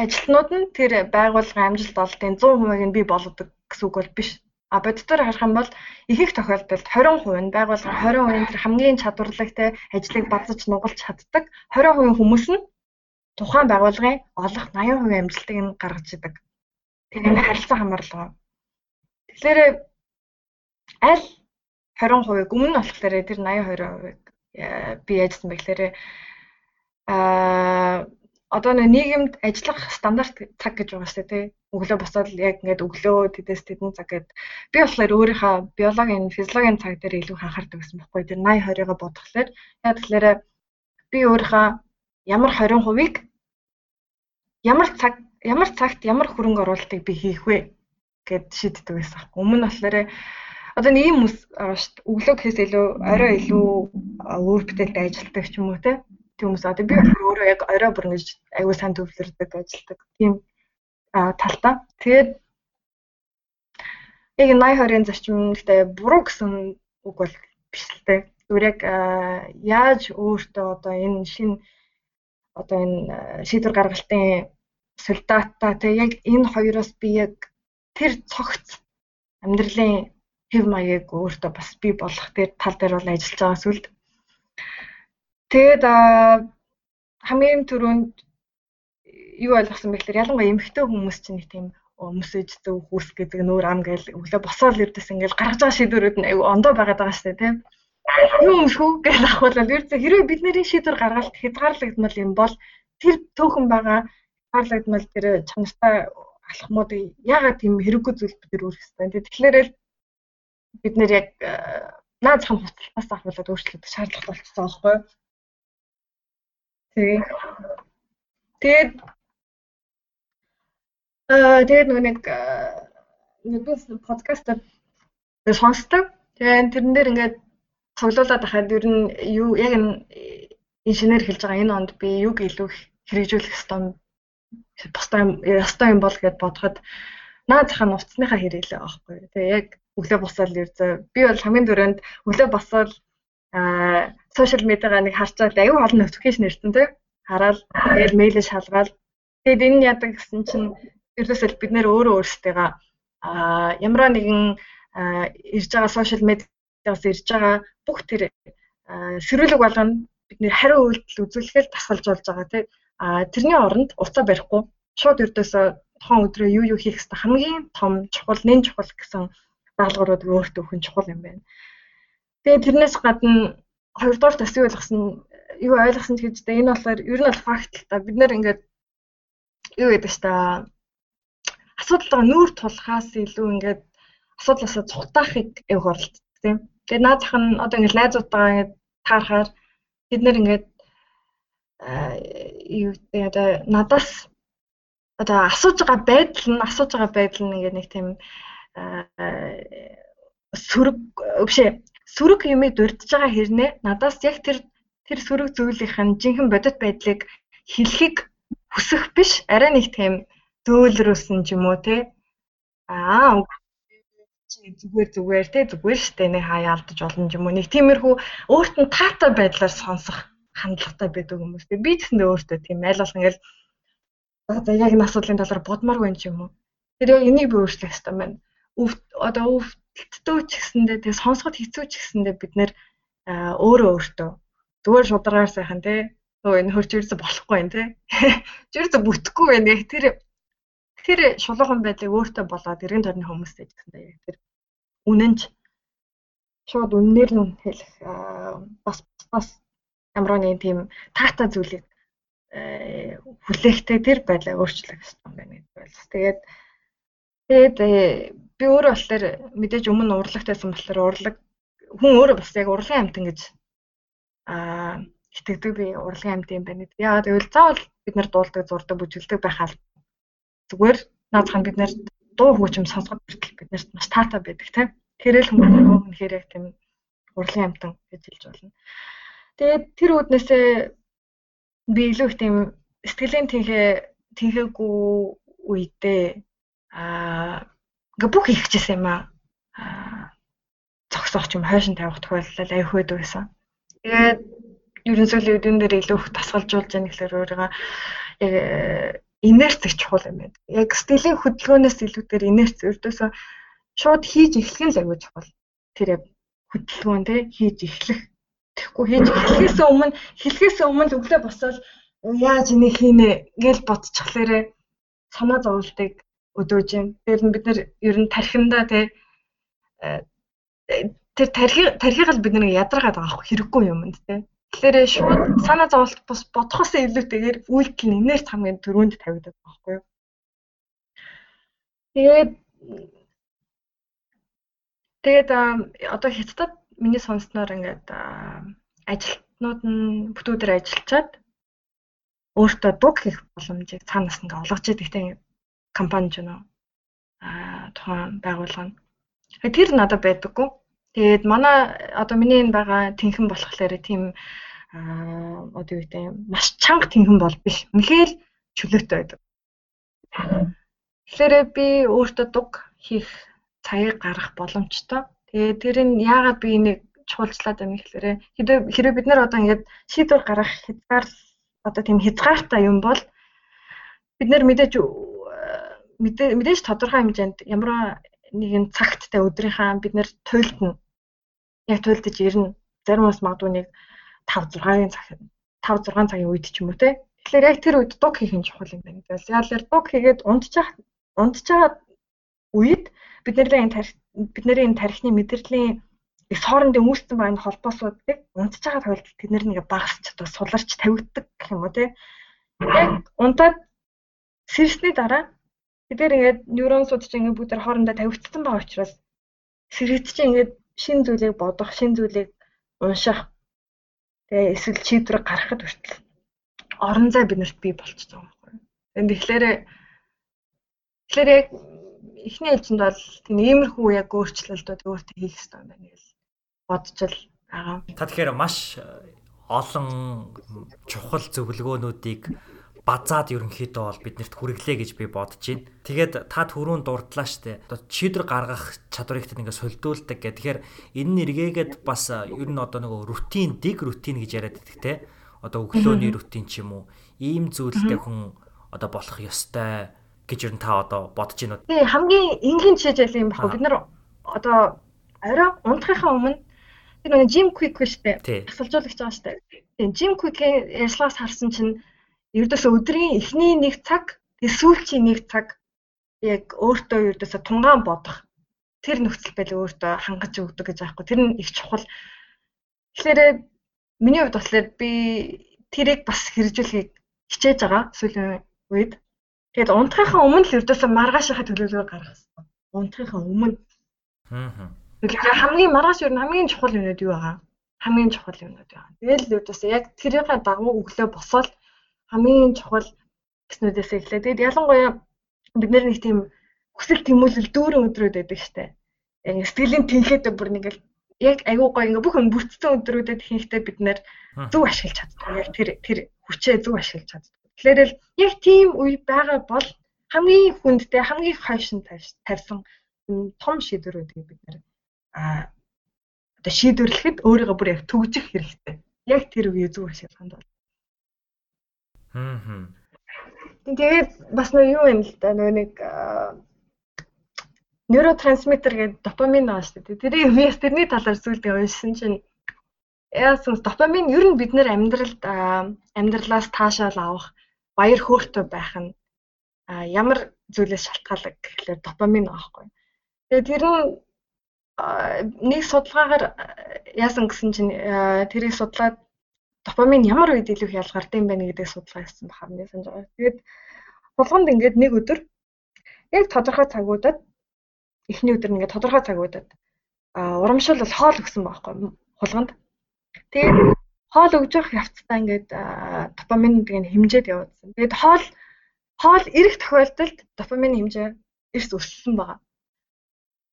ажилтнууд нь тэр байгууллагын амжилт олдын 100%-ийг нь бий болгодог гэсэн үг бол биш. А боддоор харах юм бол их их тохиолдолд 20% нь байгууллагын 20% тэр хамгийн чадварлагтай ажлыг базаж нугалж чаддаг 20% хүмүүс нь тухайн байгууллагын олох 80% амжилтыг нь гаргаж идэг. Тэр энэ харилцан хамаарлага. Тэгэхээр аль 20%-ийг өмнө болохоор тэр 82%-ийг би яажсан гэхээр аа одоо нийгэмд ажиллах стандарт цаг гэж байгаа шүү дээ. Өглөө босоод яг ингээд өглөө тэдэс тэдэн цаг гэд би болохоор өөрийнхөө биологийн, физиологийн цаг дээр илүү анхаардаг гэсэн байхгүй. Тэр 80 20-ыг бодглохлоор яг тэгэхээр би өөрийнхөө ямар 20%-ийг ямар цаг ямар цагт ямар хөрөнгө оруулалтыг би хийх вэ гэд шийддэг байсан. Өмнө нь болохоор одоо нэг юм шүү дээ. Өглөө гэхээс илүү орой илүү өөр бүтээлтэй ажилтдаг ч юм уу те хүмүүс одоо би өөрөө яг орой бүр ингэж аягүй сайн төвлөрдөг ажилдаг тийм талтай. Тэгээд яг 80 20-ын зарчимдээ буруу гэсэн үг бол биш л дээ. Зүгээр яг яаж өөртөө одоо энэ шинэ одоо энэ шийдвэр гаргалтын солидаатаа тэг яг энэ хоёроос би яг тэр цогц амьдралын хэв маягийг өөртөө бас бий болгох тэр тал дээр бол ажиллаж байгаа сүлд. Тэгээд хамгийн түрүүнд юу ойлгосон бэ гэхээр ялангуяа эмэгтэй хүмүүс чинь нэг тийм өмсөж зөв хүүс гэдэг нүүр ам гээл өглөө босоод ирдэс ингээл гаргаж байгаа шийдвэрүүд нь аюу ондоо байгаад байгаа дээ тийм. Юу өмсөх үү гэж ахвал ердөө хэрвээ бид нарын шийдвэр гаргалт хязгаарлагдмал юм бол тэр төөхөн байгаа хязгаарлагдмал тэр чанартай алхмуудыг яагаад тийм хэрэггүй зүйл бид өөрөх хэвээр. Тэгэхээр бид нэр яг наад зам хутлаас ахвалаад өөрчлөгдөх шаардлага болчихсон байхгүй юу? Тэгээ. Тэгээд аа тэгээд нөгөө нэг нэг подкастад сонсдог. Тэгээд тэрэн дээр ингээд цуглуулад байхад ер нь юу яг энэ инженер хэлж байгаа энэ онд би юг илүү хэрэгжүүлэх ёстой бостой ёстой юм бол гэд бодоход наад зах нь уцсныхаа хэрэглээ аахгүй. Тэгээ яг өглөө босоод ерзөө би бол хамгийн түрүүнд өглөө босоод аа сошиал медиагаа нэг харчаад аюу олон нотификейшн ирсэн тий. Хараад тэгэл мэйлээ шалгаад тэгээд энэ ядаг гэсэн чинь ердөөсөө бид нэр өөрөө өөрсдөө аа ямар нэгэн ирж байгаа сошиал медиас ирж байгаа бүх тэр сэрүүлэг болгоно бидний хариу үйлдэл үзүүлэхэд тасалж болж байгаа тий. А тэрний оронд уцаа барихгүй шууд ердөөсөө тохон өдрөө юу юу хийх хэрэгтэй хамгийн том чухал нэн чухал гэсэн даалгаврууд өөртөө өгөх чухал юм байна. Тэгээ тэрнээс гадна хоёрдугаар юу ойлгосон юу ойлгосон ч гэж дээ энэ болохоор ер нь бол факт л та бид нэр ингээд юу гэдэг та асуудалгаа нүүр тулахаас илүү ингээд асуудлаасаа цухтаахыг явах оролддог тийм. Тэгээд наад зах нь одоо ингээд найзуудтайгаа ингээд таарахаар бид нэр ингээд юу гэдэг одоо надаас одоо асууж байгаа байдал нь асууж байгаа байдал нь ингээд нэг тийм сөрөг бишээ сөрөг юмыг дурдж байгаа хэрнээ надаас яг тэр тэр сөрөг зүйлийнх нь жинхэнэ бодит байдлыг хэлхийг хүсэх биш арай нэг тийм зөөлрөөсөн ч юм уу те? Аа зүгээр зүгээр те? Зүгээр штэ нэг хаяа алдаж олон юм уу? Нэг тиймэрхүү өөрт нь таатай байдлаар сонсох хандлагатай байдаг хүмүүс те би гэсэн өөртөө тийм аль болох ингээл за яг энэ асуудлын талаар бодмааргүй юм ч юм уу? Тэр яг энийг би өөрчлөх хэрэгтэй байна одоо өвдөлтөө ч гэсэндээ тэгээ сонсоход хэцүү ч гэсэндээ бид нэр өөрөө өөртөө. Зүгээр шударгаар сайхан те. Өө энэ хөрч юусэн болохгүй юм те. Юусэн бүтэхгүй байх яг тэр тэр шулуухан байдлыг өөртөө болоод эргэн тойрны хүмүүстэй гэсэндээ яг тэр үнэнч шууд үннээр нь хэлэх бас бас ямар нэг тийм таатай зүйлийг хүлээхтэй тэр байдлаа өөрчлөх хэрэгтэй юм байна гэдэг байлс. Тэгээд тэгээд би өөрөө болохоор мэдээж өмнө урлагтайсан болохоор урлаг хүн өөрөө бас яг урлагийн амтан гэж аа итгэдэг би урлагийн амт юм байна. Яагаад гэвэл заавал бид нар дуулдаг, зурдаг, бүжгэлдэг байх аль зүгээр наацхан бид нар дуу хөгжим сонсоход хүртэл бид нарт маш таатай байдаг тийм. Тэрэл хүмүүс үнэхээр яг тийм урлагийн амтан гэж хэлж болно. Тэгээд тэр үднээсээ би илүү их тийм сэтгэлийн тэнхээ тэнхээгүй үедээ аа ингээ бүх ихчихсэн юм аа зогсоох юм хойшин тавих тохиолдол аяг хөд байсан. Тэгээд ерөнхийдөө үдэн дээр илүү их тасгалжуулж яах гэхээр өөрийгөө яг инерц их чухал юм байна. Яг стилийн хөдөлгөөнөөс илүүгээр инерц өрдөөсөө шууд хийж эхлэх нь аягүй чухал. Тэр яг хөдөлгөөн те хийж эхлэх. Тэгэхгүй хийж эхлэхээс өмнө хэлэхээс өмнө өглөө босоод яаж энийг хийнэ гэж бодчихлаарэ санаа зовлтыг өдөөж юм. Нь бид нар ер нь тархиндаа те тэр тархи тархиг л бид нэг ядаргаад байгаа хэрэггүй юм энд те. Тэгэхээр шууд санаа зовлт бус бодохоос илүүтэйгээр үйлдэл нь инээрч хамгийн түрүүнд тавигддаг байхгүй юу? Тэгээд тэгээд одоо хятадд миний сонсноор ингээд ажилтнууд нь өдөр ажиллачаад өөртөө дуг хийх боломжийг цаанаас ингээ олгож идэг тийм компани ч нөө а тухайн байгууллага нь. Тэр надад байдаггүй. Тэгээд манай одоо миний энэ байгаа тэнхэн болохоор тийм аа одоо юу гэдэг маш чанга тэнхэн бол биш. Үнэхээр чөлөөтэй байдаг. Тэгэхээр би өөртөө дуг хийх цагийг гаргах боломжтой. Тэгээд тэр нь яагаад би энийг чуулжлаад байна гэхээр хэрэв бид нар одоо ингээд шийдвэр гаргах хязгаар одоо тийм хязгаартай юм бол бид нар мэдээж мэдээж тодорхой хэмжээнд ямар нэгэн цагттай өдрийнхаа бид нэр туйлдна. Яг туйлдаж ирнэ. Зарим бас магадгүй нэг 5 6-ын цаг 5 6 цагийн үед ч юм уу те. Тэгэхээр яг тэр үед дуг хийх нь чухал юм байна. Яалаар дуг хийгээд унтчих байгаа үед бид нэрийн тарих бид нэрийн тарихны мэдрэлийн их хоорондын үүссэн энэ холбоосуудыг байгаа тохиолдолд тэд нэг багасч одоо суларч тавигддаг гэх юм уу те. Яг унтаад сэрсний дараа Тэгэхээр ингээд нейронсууд чинь ингээд бүгд хоорондоо тавигдсан байгаа учраас сэргэт чинь ингээд шин зүйлийг бодох, шин зүйлийг унших тэгээ эсвэл шийдвэр гаргахад хүртэл орон зай биднэрт бий болчихсон юм байна. Тэгэхээр тэгэхээр яг эхний ээлжинд бол иймэрхүү яг өөрчлөлтүүд өөртөө хийх хэрэгтэй юм байна гэж бодож л байгаа. Та тэгэхээр маш олон чухал зөвлөгөөнүүдийг базаад ерөнхийдөө бол биднэрт хүргэлээ гэж би бодож байна. Тэгээд та түрүүн дурдлаа штэ. Одоо шийдвэр гаргах чадварыг тэд ингээд солиулдаг гэх. Тэгэхээр энэ нэргээгээд бас ер нь одоо нөгөө рутин, дэг рутин гэж яриад байдаг те. Одоо өглөөний рутин ч юм уу. Ийм зүйлтэй хүн одоо болох ёстой гэж ер нь та одоо бодож байна уу? Тий, хамгийн энгийн жишээ юм баггүй. Бид нар одоо орой унтахынхаа өмнө тэр нэг жим квик штэ. Асалжуулагч байгаа штэ. Тийм жим квикийн ярьцлагаас харсан чинь ердөөсөө өдрийн эхний нэг цаг тэгээ сүүлчийн нэг цаг яг өөртөө ердөөсөө тунгаан бодох тэр нөхцөл байдал өөртөө хангаж өгдөг гэж аахгүй тэр нь их чухал. Тэгэхээр миний хувьд болохоор би тэрийг бас хэрэгжүүлэхийг хичээж байгаа сүүлийн үед. Тэгээд унтахынхаа өмнө л ердөөсөө маргаашийнхаа төлөвлөгөө гаргасан. Унтахынхаа өмнө. Аа. Тэгэхээр хамгийн маргааш ер нь хамгийн чухал юмнууд юу байгаа? Хамгийн чухал юмнууд байгаа. Тэгэл ердөөсөө яг тэрийнхээ дагуу өглөө босоод хамгийн чухал гэснүүдээс эхлэе. Тэгэд ялангуяа бид нэг тийм хүсэл тэмүүлэл дүүрэн өдрүүд байдаг штэ. Сэтгэлийн тэнхээдээ бүр нэг л яг айгүй гоё ингээ бүх өнгөрцөн өдрүүдэд хийхдээ бид нэр зөв ашиглаж чаддаг. Яг тэр тэр хүчээ зөв ашиглаж чаддаг. Тэгэхээр л яг тийм үе байгаа бол хамгийн хүндтэй хамгийн хойшин тавьсан том шийдвэрүүдийг бид нэр а одоо шийдвэрлэхэд өөрийгөө бүр яг төгжих хэрэгтэй. Яг тэр үеийг зөв ашиглаханд бол. Аа. Тэгээд бас нөө юу юм л да нөө нэг нейротрансмиттер гэдэг допамин байгаа шүү дээ. Тэрийг яс тэрний талаар зүйлдээ уншсан чинь яасан допамин ер нь бид нэр амьдралд амьдралаас таашаал авах баяр хөөртэй байх нь ямар зүйлээс шалтгаалдаг гэхлээр допамин аахгүй. Тэгээд тэр нь нэг судалгаагаар яасан гэсэн чинь тэрийг судлаад допамин ямар үед илүү их ялгардаг юм бэ гэдгийг судалгаа хийсэн баха миний санаж байгаа. Тэгээд хулганд ингээд нэг өдөр яг тодорхой цагуудад эхний өдөр ингээд тодорхой цагуудад урамшуул бол хоол өгсөн байхгүй хулганд. Тэгээд хоол өгж явах явцдаа ингээд допамин гэдэг нь хэмжээд явуулсан. Тэгээд хоол хоол ирэх тохиолдолд допамин хэмжээ эрс өссөн байгаа.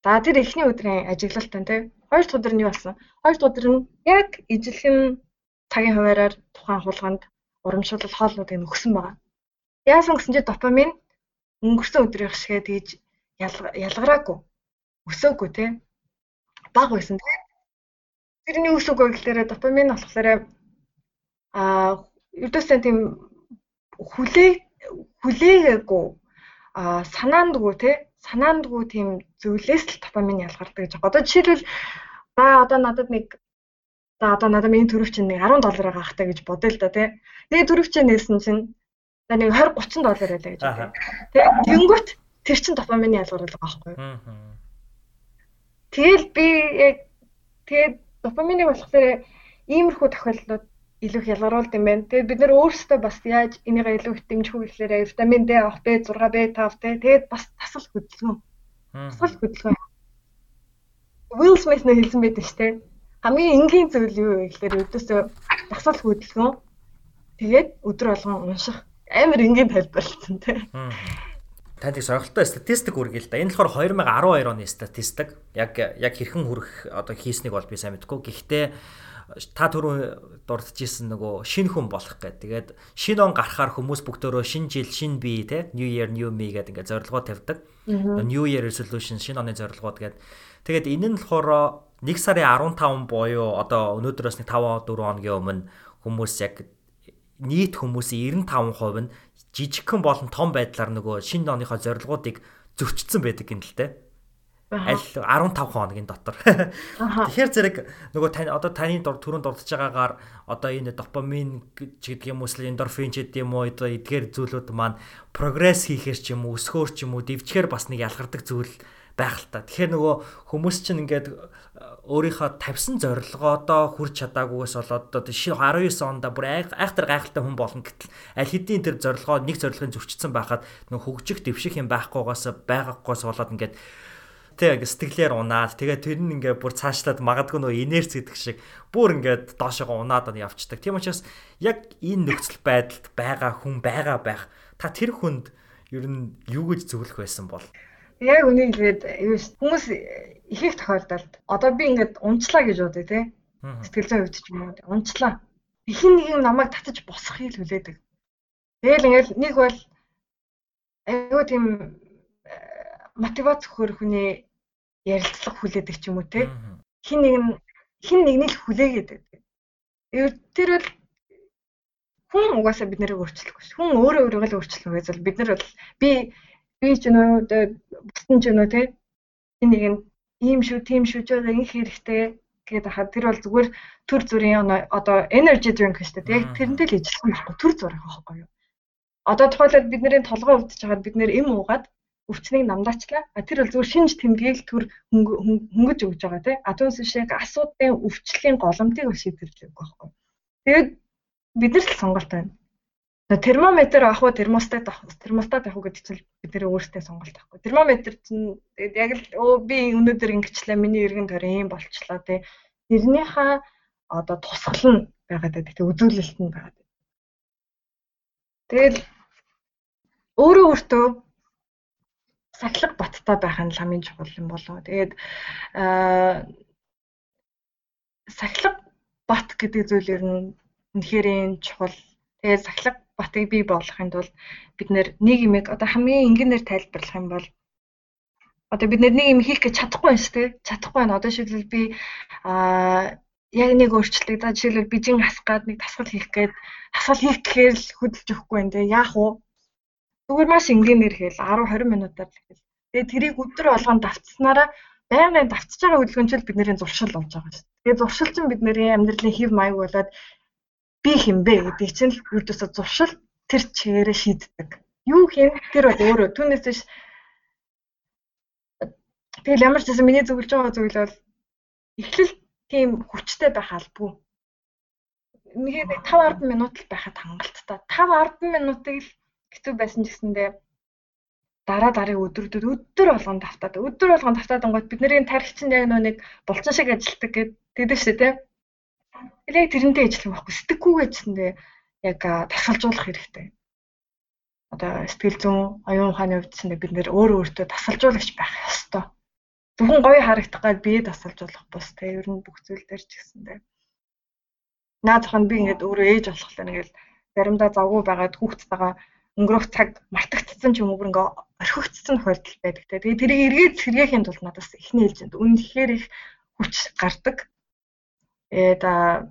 За тэр эхний өдрийн ажиглалтаа тий. Хоёр дахь өдөр нь юу болсон? Хоёр дахь өдөр нь яг ижилхэн цагийн хуваараар тухайн хулганд урамшуулал хоолнуудыг өгсөн байгаа. Яасан гэсэн чи допамин өнгөрсөн өдрийнх шигээ тэгж ялгараагүй. Өсөөгүй тий. Баг байсан тий. Тэрний үс үг гэхээр допамин болохоор а ердөөсөө тийм хүлээ хүлээгээгүй а санаандгүй тий санаандгүй тийм зүйлээс л допамин ялгардаг гэж. Одоо жишээлбэл за одоо надад нэг за одоо надад миний төрөв чинь нэг 10 доллар байгаа хта гэж бодъё л да тий. Тэгээ төрөв чинь нээсэн чинь за нэг 20 30 доллар байлаа гэж бодъё. Тий. Тэнгүүт тэр чин допамин ялгардаг байгаа байхгүй юу? Тэгэл би яг тэгээд допаминыг болохоор иймэрхүү тохиолдлууд илүү их ялгаруулд юм байна. Тэгээд бид нэр өөрсдөө бас яаж энийг илүү их дэмжих вэ гэхээр витамин D авах, B6, B5 те тэгээд бас тасал хөдөлгөөн. Тасал хөдөлгөөн. Will Smith нэ хэлсэн байдаг шүү дээ. Хамгийн энгийн зүйл юу вэ гэхээр өдөөсөө тасал хөдөлгөөн. Тэгээд өдөр болгон унших. Амар энгийн тайлбарлалцсан те. Танд их сонирхолтой статистик үргэлж да. Энэ болохоор 2012 оны статистик. Яг яг хэрхэн хүрэх одоо хийснийг бол би сайн мэдэхгүй. Гэхдээ та түрүү дурдж исэн нөгөө шинэ хүн болох гэдэг. Тэгээд шинэ он гарахаар хүмүүс бүгдөө шинэ жил, шинэ бие те New Year, New Me гэдэг ингээд зорилгоо тавьдаг. New Year resolution шинэ оны зорилгоод гэдэг. Тэгээд энэ нь болохоор 1 сарын 15 буюу одоо өнөөдрөөс нэг 5 4 хоногийн өмнө хүмүүс яг нийт хүмүүсийн 95% нь жижигхэн болон том байдлаар нөгөө шинэ оныхоо зорилгоодыг зөрчсөн байдаг те. Аль 15 хоногийн дотор. Тэгэхээр зэрэг нөгөө тань одоо таны түрүүнд дурдж байгаагаар одоо энэ допамин ч гэдэг юм уу эндорфин ч гэдэг юм уу одоо эдгээр зүйлүүд маань прогресс хийхээр ч юм уу өсгөөр ч юм уу дэвчгээр бас нэг ялгардаг зүйл байх л та. Тэгэхээр нөгөө хүмүүс чинь ингээд өөрийнхөө тавьсан зорилгоодоо хүрч чадаагүйгээс болоод одоо 19 онд бүр айхтар гайхалтай хүн болно гэтэл аль хэдийн тэр зорилгоо нэг зорилгын зөрчилсөн байхад нөх хөгжих дэвших юм байхгүйгаас байгаагүйгээс болоод ингээд тэг сэтгэлээр унаад тэгээ тэр нь ингээд бүр цаашлаад магадгүй нөө инерц гэдэг шиг бүр ингээд доошоо унаад явцдаг. Тийм учраас яг энэ нөхцөл байдалд байгаа хүн байгаа байх. Та тэр хүнд ер нь юу гэж зөвлөх байсан бол? Яг үнийг хэлээд хүмүүс их их тохиолдолд одоо би ингээд унчлаа гэж бодъё те. Сэтгэл зүйн хувьд ч юм уу унчлаа. Ихэн нэг юм намайг татаж босхийг хүлээдэг. Тэгэл ингээд нэг бол айгүй тийм э, мотивац өгөх хүний ярилцлага хүлээдэг ч юм уу те. Хин нэг нь хин нэгний л хүлээгээд байдаг. Тэр бол хүн угаасаа бид нарыг өөрчлөх биш. Хүн өөрөө өөрийгөө л өөрчлөх гэж бол бид нар бол би би ч нөө бусдын ч нөө те энэ нэг нь ийм шүү тийм шүү ч байгаа их хэрэгтэй гэдэг хахад тэр бол зүгээр төр зүрийн одоо energy drink шүү дээ. Яг тэрнтэй л ижилхэн байхгүй төр зураг байхгүй юу. Одоо тухайлбал бидний толгой өвдөж хагаад бид нэр эм уугаад өвчнийг намдаачлаа. А тэр бол зүгээр шинж тэмдэглэл төр хөнгөж өгж байгаа тий. А түүнээс шиг асуудлын өвчлөлийн голомтыг шийдвэрлэх байхгүй. Тэгээд бид нар л сонголт байна. Термометр авах уу, термостат авах уу, термостат авах уу гэдэг чинь бидний өөрсдөө сонголт авахгүй. Термометр чинь яг л өө би өнөөдөр ингэчлээ, миний эргэн тойрон ийм болчлоо тий. Тэрнийхээ одоо тусгал нь байгаад байдаг. Тэгээ үзүүлэлт нь байгаад байдаг. Тэгэл өөрөө өөртөө сахилга баттай байх нь ламын чухал юм болоо. Тэгээд аа сахилга бат гэдэг зүйл ер нь үнэхээр чухал. Тэгээд сахилга батыг бий болгохын тулд бид юмэг одоо хамгийн энгийнээр тайлбарлах юм бол одоо бид нэг юм хийх гэж чадахгүй байна шүү дээ. Чадахгүй байна. Одоо шийдвэл би аа яг нэг өөрчлөлт. За жишээлбэл бижин хасгаад нэг тасгал хийх гээд тасгал хийх гэхээр л хөдөлж өгөхгүй байна те. Яах вэ? Зүгээр маш энгийнээр хэл 10 20 минутаар л хэл. Тэгээ тэрийг өдөр болгон давтснараа байнгын давтж байгаа хөдөлгөөнчл бидний зуршил болж байгаа шүү. Тэгээ зуршил чинь бидний амьдралын хэв маяг болоод би хинбэ гэдэг чинь л үрдөөсө зуршил тэр чигээрээ шийддэг. Юу хийн тэр бол өөрөө түүнээс биш Тэгэл ямар ч гэсэн миний зөвлөж байгаа зүйл бол эхлэл тийм хүчтэй байх албагүй. Нэг 5 10 минут л байхад хангалттай. 5 10 минутыг л хэцүү байсан ч гэсэндээ дараа дараагийн өдрүүдэд өдөр болгон давтаад өдөр болгон давтаад онгод бидний тарих чинь яг нэг булчин шиг ажилтдаг гэдэг тэгдэж шүү дээ. Тэгэл тэрнтэй ажиллах байхгүй сэтгэхгүйгээ гэсэндээ яг тасалжуулах хэрэгтэй. Одоо сэтгэл зүйн оюун ухааны ч бид нэр өөр өөртөө тасалжуулагч байх ёстой. Зөвхөн гоё харагдах гад бие тасалжуулах бус те ер нь бүх зүйл дээр ч гэсэндээ. Наад зах нь би ингээд өөрөө ээж болохлаа нэгэл заримдаа завгүй байгаад хүүхдтэйгээ өнгөрөх цаг мартагдсан ч юм уу ингээ орхигдсон тохиолдол байдаг те. Тэгээ тэрийг эргээд сэргээхийн тулд надаас эхний ээлжинд үнэхээр их хүч гардаг. Э да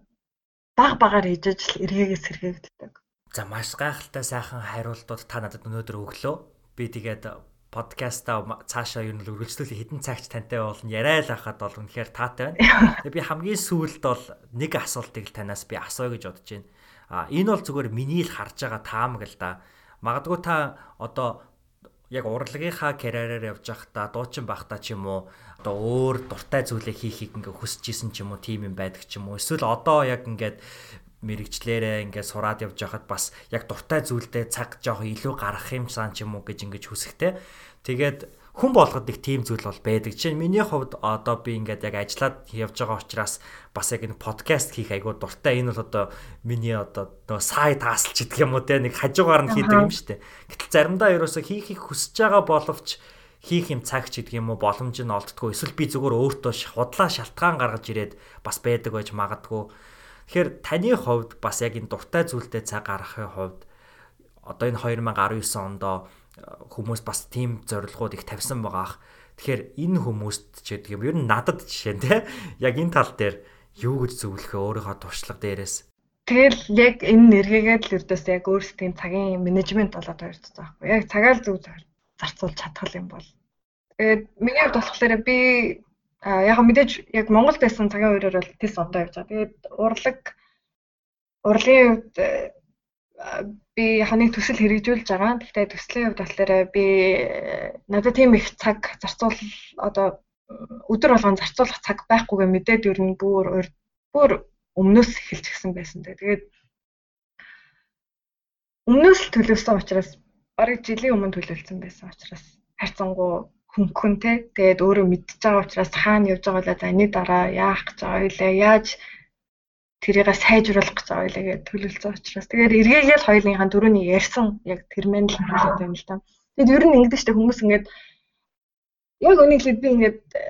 баг багаар хийж л эргээгээ сэргээгддэг. За маш гайхалтай сайхан хариултууд та надад өнөөдөр өглөө. Би тэгээд подкаста цаашаа юу нэл үргэлжлүүлэх хідэн цагч тантай болно яриа л хахад бол үнэхээр таатай байна. Тэгээ би хамгийн сүүлд бол нэг асуултыг л танаас би асууя гэж бодож байна. А энэ бол зүгээр миний л харж байгаа таамаг л да. Магадгүй та одоо яг урлагийнхаа карьераар явж байхдаа дуучин байхдаа ч юм уу одоо өөр дуртай зүйлээ хийхийг ингээ хүсэж исэн ч юм уу тийм юм байдаг ч юм уу эсвэл одоо яг ингээд мэрэгчлэрээ ингээд сураад явж байхад бас яг дуртай зүйлдээ цаг жоох илүү гаргах юм сан ч юм уу гэж ингэж хүсэхтэй. Тэгээд хүн болгоод их тийм зүйл бол байдаг. Жишээ нь миний хувьд одоо би ингээд яг ажиллаад явж байгаа учраас бас яг энэ подкаст хийх айгуу дуртай. Энэ бол одоо миний одоо нөгөө сай таасалч гэдэг юм уу те нэг хажуугаар нь хийдэг юм шүү дээ. Гэтэл заримдаа ерөөсө хийхийг хүсэж байгаа боловч хийх юм цаг ч гэдэг юм уу боломж нь олддгүй эсвэл би зүгээр өөртөө худлаа шалтгаан гаргаж ирээд бас байдаг байж магадгүй. Тэгэхээр таны хувьд бас яг энэ дуртай зүйлдээ цаг гаргахын хувьд одоо энэ 2019 ондоо хүмүүс бас тийм зорилгоуд их тавьсан байгаа ах. Тэгэхээр энэ хүмүүст ч гэдэг юм ер нь надад жишээ нь те яг энэ тал дээр юу гэж зөвлөхөө өөрийнхөө туршлага дээрээс Тэгэл яг энэ нэргээгээд л өрдөөс яг өөрсдийн цагийн менежмент болоод байгаа байхгүй. Яг цагаал зөв зарцуулж чадхал юм бол. Тэгээд миний хувьд болохоор би яг мэдээж яг Монголд байсан цагийн үеэр бол тэс ондоо явж байгаа. Тэгээд урлаг урлагийн хувьд би ханыг төсөл хэрэгжүүлж байгаа. Гэхдээ төслийн хувьд болохоор би надад тийм их цаг зарцуул одоо өдөр болгон зарцуулах цаг байхгүйгээ мэдээд ер нь бүр бүр өмнөөс эхэлж гисэн байсан. Тэгээд өмнөөс л төлөвсөн учраас барыг жилийн өмнө төлөвлөсөн байсан учраас хайрцангуу хөнгөн те тэгээд өөрөө мэдчихэж байгаа учраас хаана явж байгаа вэ за энэ дараа яах гэж байгаа вэ яаж тэрийг сайжруулах гэж байгаа гэж төлөвлөсөн учраас тэгээд эргээгээл хоёулынхаа дөрөвний ярьсан яг тэрмэн л хэлээд байна л да. Тэгэд ер нь ингэдэж штэ хүмүүс ингээд яг өнөглөд би ингээд э,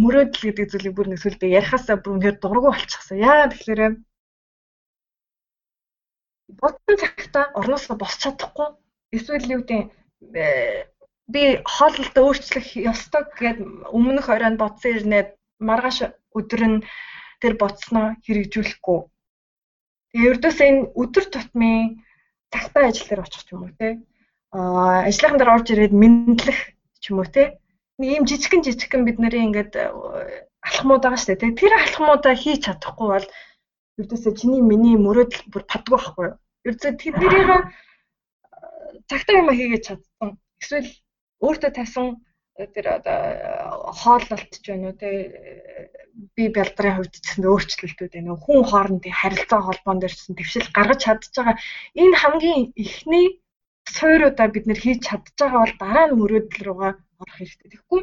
мөрөөдөл гэдэг зүйлийг бүр нэг сүлдээ ярихаасаа бүр үнээр дургу болчихсон. Яагаад тэгэхээр бодсон цагтаа орноосоо босч чадахгүй эсвэл юу гэдэг э, би хооллолт өөрчлөх ёстой гэд өмнөх оройн бодсон ирнэ маргааш өдөр нь тэр бодсноо хэрэгжүүлэхгүй. Тэгээ ердөөсөө энэ өдөр тутмын цагтаа ажил дээр очих юм уу те. Аа ажлынхан дээр орж ирээд мэдлэх ч юм уу те. Нэг юм жижигхэн жижигхэн бид нарын ингээд алхмууд байгаа шүү дээ. Тэр алхмуудаа хийж чадахгүй бол ердөөсөө чиний миний мөрөөдөл бүр падгүй байхгүй юу? Ердөөсөө тэднэрийг цагтаа юм хийгээд чадсан. Эсвэл өөртөө тавьсан тэр одоо хооллолт ч байна уу те би бялдрын хувьд ч гэсэн өөрчлөлтүүд байна. Хүн хоорондын харилцаа холбоон дээр ч гэсэн твшил гаргаж чадж байгаа. Энэ хамгийн ихний суурьудаа бид нэр хийж чадж байгаа бол дараа нь мөрөөдөл рүүгээ орох хэрэгтэй. Тэгэхгүй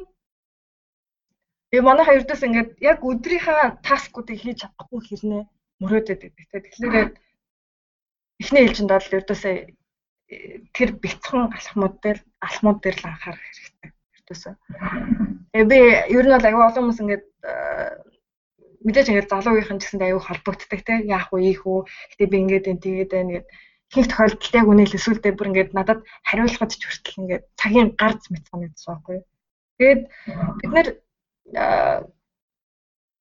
Тэгээ манайхаа ердөөс ингээд яг өдрийнхаа таскуудыг хийж чадахгүй хэрнээ мөрөөдөд байдаг. Тэгэхээр эхний ээлжинд бол ердөөсөө тэр бяцхан алхмууд дээр алхмууд дээр л анхаарах хэрэгтэй. Ердөөсөө. Тэгээ би ер нь бол аюу олон хүмүүс ингээд мэдээж ингээд залуугийнхан ч гэсэндээ аюу холбогддог те яах вэ ийх үү. Гэтэ би ингээд энэ тэгээд байна гэд ихэнх тохиолдолд яг үнэ л эсвэл бүр ингээд надад хариулахад ч хүртэл ингээд цагийн гарц мэт санагдсан байхгүй. Тэгээд бид нэр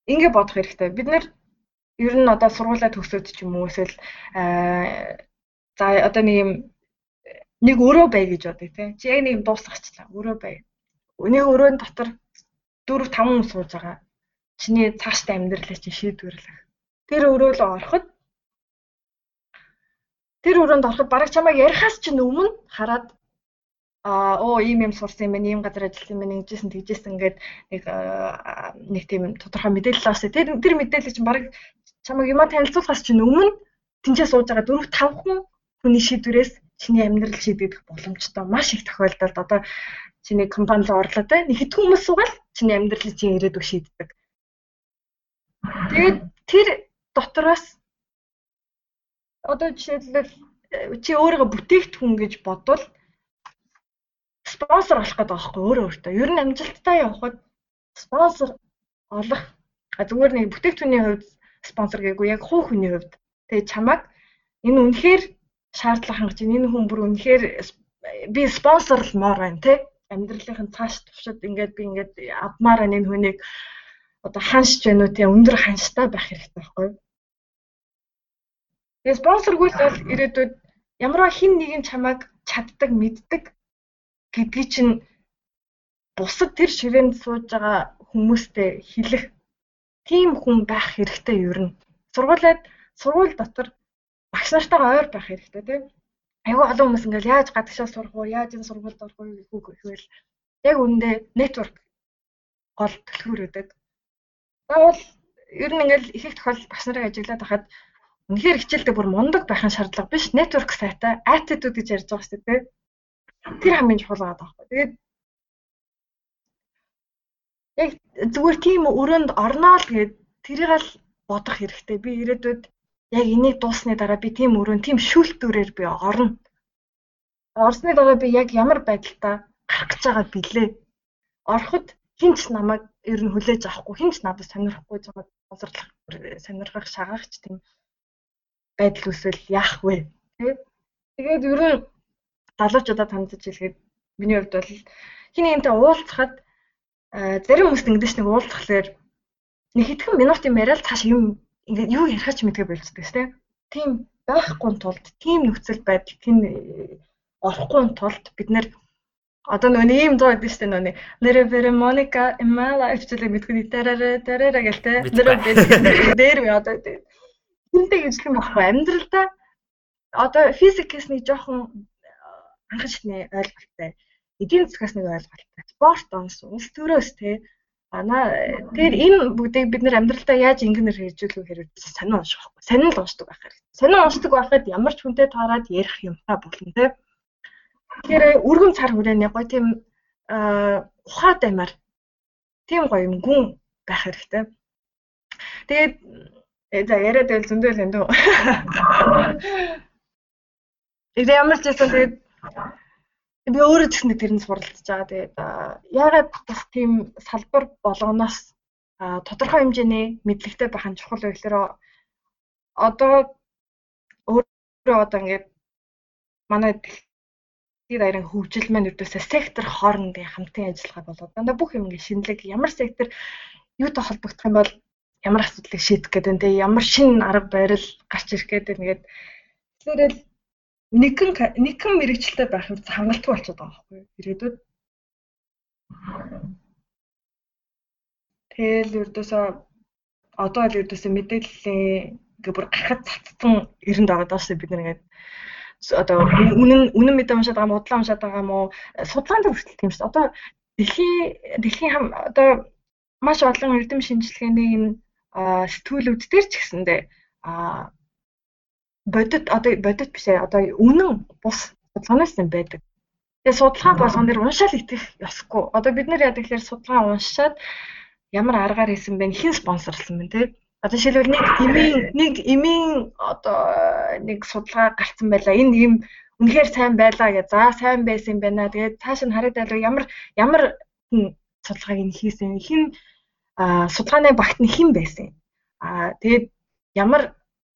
ингэ бодох хэрэгтэй. Бид нэр ер нь одоо сургуулаа төгсөөд ч юм уу эсвэл за одоо нэг юм нэг өрөө бай гэж бодъё те. Чи яг нэг дуусгачлаа. Өрөө бай. Нэг өрөөнд дотор 4 5 хүн сууж байгаа. Чиний цааштай амьдралаа чи шийдвэрлэх. Тэр өрөө рүү ороход тэр өрөөнд ороход бараг чамайг ярихаас ч өмнө хараад аа оо ийм юм сурсан юм байна, ийм газар ажилласан юм байна, ингэжсэн тэгжсэн ингээд нэг нэг тийм тодорхой мэдээлэл авсан. Тэр тэр мэдээлэл чинь баг чамайг юма танилцуулахаас чинь өмнө тэнцээ сууж байгаа 4 5 хүн хүний шийдвэрээс чиний амьдрал шийдэгдэх боломжтой маш их тохиолдолд одоо чиний компанид орлоо те нэг хэд хүмүүс суугаад чиний амьдралыг чинь ирээдүг шийддэг. Тэгээд тэр дотроос одоо жишээлбэл чи өөрийгөө бүтээгдэхүүн гэж бодвол спонсор олох гэдэг аахгүй өөрөө өөртөө. Ер нь амжилттай явхад спонсор олох зүгээр нэг бүтээгдэхүүний хувьд спонсор гээгүү яг хуу хүний хувьд тэгээ чамайг энэ үнэхээр шаардлага хангаж энэ хүн бүр үнэхээр би спонсорлмоор байна те амьдралынхын цааш төвшөд ингээд би ингээд авмаар энэ хүнийг одоо ханшч байна уу тийм өндөр ханштай байх хэрэгтэй байхгүй юу? Тэгээ спонсоргүй л ирээдүйд ямарваа хин нэгэн чамайг чаддаг мэддэг гэдгийг чинь бусад тэр ширээнд сууж байгаа хүмүүстэй хэлэх тийм хүн байх хэрэгтэй ер нь. Сургуулиуд сургууль дотор багш нартайгаа ойр байх хэрэгтэй тийм. Айгүй олон хүмүүс ингээл яаж гадагшаа сурах уу, яаж энэ сургуульд орох уу гэхвэл яг үүндээ network гол төлхөр өгдөг. Заавал ер нь ингээл их их тохиолдолд багш нарыг ажиглаад байхад үнэхээр хичээлдээ бүр мундаг байх нь шаардлага биш. Network сайтай attitude гэж ярьж байгаа шүү дээ. Тэр хамгийн чухал байгаа байхгүй. Тэгээд яг зүгээр тийм өрөөнд орноо л гээд тэрийг л бодох хэрэгтэй. Би ирээдүйд яг энийг дуусны дараа би тийм өрөөнд тийм шүүлтүүрээр би орно. Орсны дараа би яг ямар байдалтай гарах гэж байгаа билээ. Ороход хинч намайг ер нь хүлээж авахгүй, хинч надад сонирхгүй байгаа босрлох сонирхох шагаагч тийм байдал үсвэл яах вэ? Тэгээд ер нь залуучуудад хандаж хэлгээд миний хувьд бол хин нэгнтэй уулзахад зарим хүмүүст ингэдэж нэг уулзахлаар нэг хэдхэн минутын яриад цааш юм ингээд юу ярих ч мэдгээ болцдог шүү дээ. Тийм байхгүй тулд тийм нөхцөл байдал тийм орохгүй тулд бид нэр одоо нөгөө ийм дуу гэдэг шүү дээ нөгөө нэрэ бэрэ Моника in my life гэдэг мэдгүй. Тарара тарара гэлтэй нэрэ дээр ми одоо тэнтэй гэж юм баггүй амьдралдаа одоо физикээс нэг жоохон анхан шатны ойлголттой эдийн засгаас нэг ойлголттой спорт онс улс төрөөс те Ана тэр энэ бүгдийг бид нэр амьдралдаа яаж ингэнээр хэрэгжүүлэх хэрэг сонин унших байхгүй. Сонин л уншдаг байх хэрэгтэй. Сонин уншдаг байхад ямар ч хүнтэй таарад ярих юмтай болно те. Тэгэхээр өргөн цар хүрээний гоё тийм ухаад аймаар тийм гоё юм гүн байх хэрэгтэй. Тэгээд за яриад байл зөндөл энэ дөө. Тэгээ ямар ч байсан тэгээд би өөрөө гэсэн тэрнээс суралцж байгаа. Тэгээд яагаад бас тийм салбар болгоноос тодорхой хэмжээний мэдлэгтэй байх нь чухал вэ гэхээр одоо өөрөө одоо ингээд манай дэлхийд аяарын хөгжил маань ердөөсөө сектор хоорондын хамтын ажиллагаа болоод дандаа бүх юм ингээд шинэлэг ямар сектор юутай холбогдох юм бол ямар асуудлыг шийдэх гэдэг нь тэгээ ямар шин арга барил гарч ирэх гэдэг нэгэд тэгэхээр нэгэн нэгэн мэрэгчлээ байх хэвээр хангалтгүй болчиход байгаа байхгүй? Ирээдүйд. Тэгэл ердөөсөө одоо л ердөөсөө мэдээллийн ингээ бүр гахад цацсан эрэнд байгаа даа бид нэг ингээд одоо үнэн үнэн мэдээ уншаад байгаа мó удлаа уншаад байгаа мó судалгаанд хүртэл тийм шүү. Одоо дэлхийн дэлхийн хам одоо маш олон эрдэм шинжилгээний энэ сэтгүүлүүд дээр ч гэсэндээ а бодит одоо бодит биш ээ одоо үнэн бус судалгаанаас юм байдаг. Тэгээ судалгаа болгон дээр уншаал итгэх ёсгүй. Одоо бид нэр яа гэхээр судалгаа уншаад ямар аргаар хийсэн бэ? Хэн спонсорлсон бэ те? Одоо жишээлбэл нэг эмийн нэг эмийн одоо нэг судалгаа гарцсан байлаа. Энэ юм үнэхээр сайн байлаа гэж. За сайн байсан юм байна. Тэгээд цааш нь хараад байлаа ямар ямар судалгааг нь хийсэн. Хэн судалгааны багт нь хэн байсан. Аа тэгээд ямар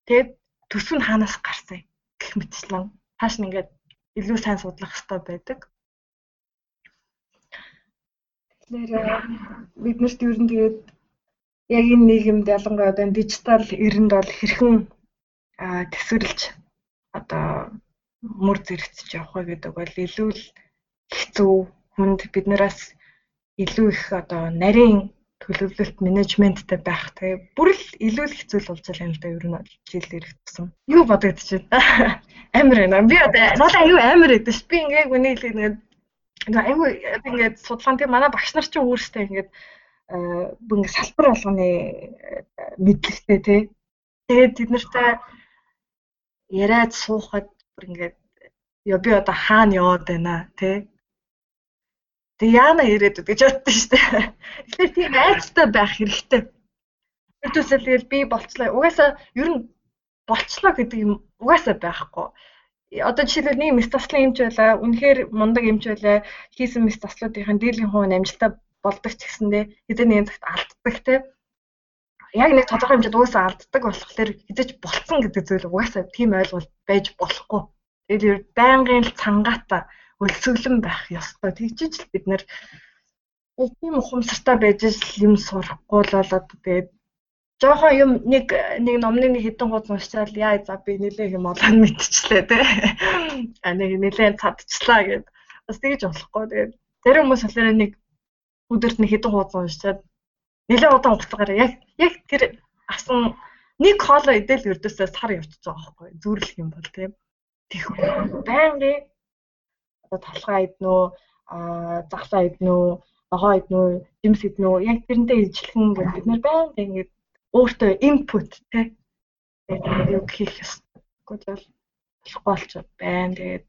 тэгээд төсөв нь хаанаас гарсан гэх мэтчлэн цааш нь ингээд илүү сайн судлах хэрэгтэй байдаг. Тэгэхээр биднэрт ер нь тэгээд яг энэ нийгэмд ялангуяа одоо дижитал эрэнд бол хэрхэн төсөрлж одоо мөр зэрэгцэж явах вэ гэдэг бол илүү л хэцүү хүнд биднээс илүү их одоо нарийн төлөвлөлт менежменттэй байх тэгээ бүр л илүү л хэцүү л болж байгаа юм да ер нь жил ирэх тусам. Юу байна? Амар байна. Би одоо надад аюу амар гэдэг ш. Би ингээ үнийг л ингээд аюу ингээд судалгаан тийм манай багш нар ч өөрсдөө ингээд бүр ингээд салбар болгоны мэдлэгтэй тий. Тэгээд тэд нартай яриад суухад бүр ингээд ёо би одоо хаана яваад байна тий Тэг яана ирээд гэж боддоо шүү дээ. Тэгэхээр тийм айцтай байх хэрэгтэй. Тэрдүүсэл тэгэл би болцлоо. Угаасаа ер нь болцлоо гэдэг юм угаасаа байхгүй. Одоо жишээлбэл нэг мэс таслын юмч байлаа. Үнэхээр мундаг юмч байлаа. Хийсэн мэс таслуудын дийлгийн хувь амжилттай болдог ч гэсэндээ хэзээ нэгэн цагт алддаг те. Яг нэг тодорхой хэмжээд угаасаа алддаг болохоор хэзээч болцсон гэдэг зүйл угаасаа тийм ойлголт байж болохгүй. Тэгээд байнгын л цангаатаа өлсөглөн байх ёстой. Тэгжиж л бид нэр тийм ухамсартай байж юм сурахгүй л болоод тэгээд жоохон юм нэг нэг номны нэг хэдэн хуудас уншчаал яа за би нэлээ юм олон мэдчихлээ те. А нэг нэлээ цадчлаа гэд. Бас тэгэж болохгүй. Тэгээд зарим хүмүүс болохоор нэг өдөрт нэг хэдэн хуудас уншчаад нэлээ удаан хугацаагаар яг яг тэр асан нэг хоолоо идэл өрдөөсөө сар явчихж байгаа байхгүй зүрлэх юм бол тийм. Тэх байнгын талхаа иднүү а заглаа иднүү ногоо иднүү жимс иднүү яг тэрнтэй ижилхэн гэж бид нэр байнга ингэж өөртөө инпут те яг хийх ёстой бол болохгүй болч байна. Тэгээд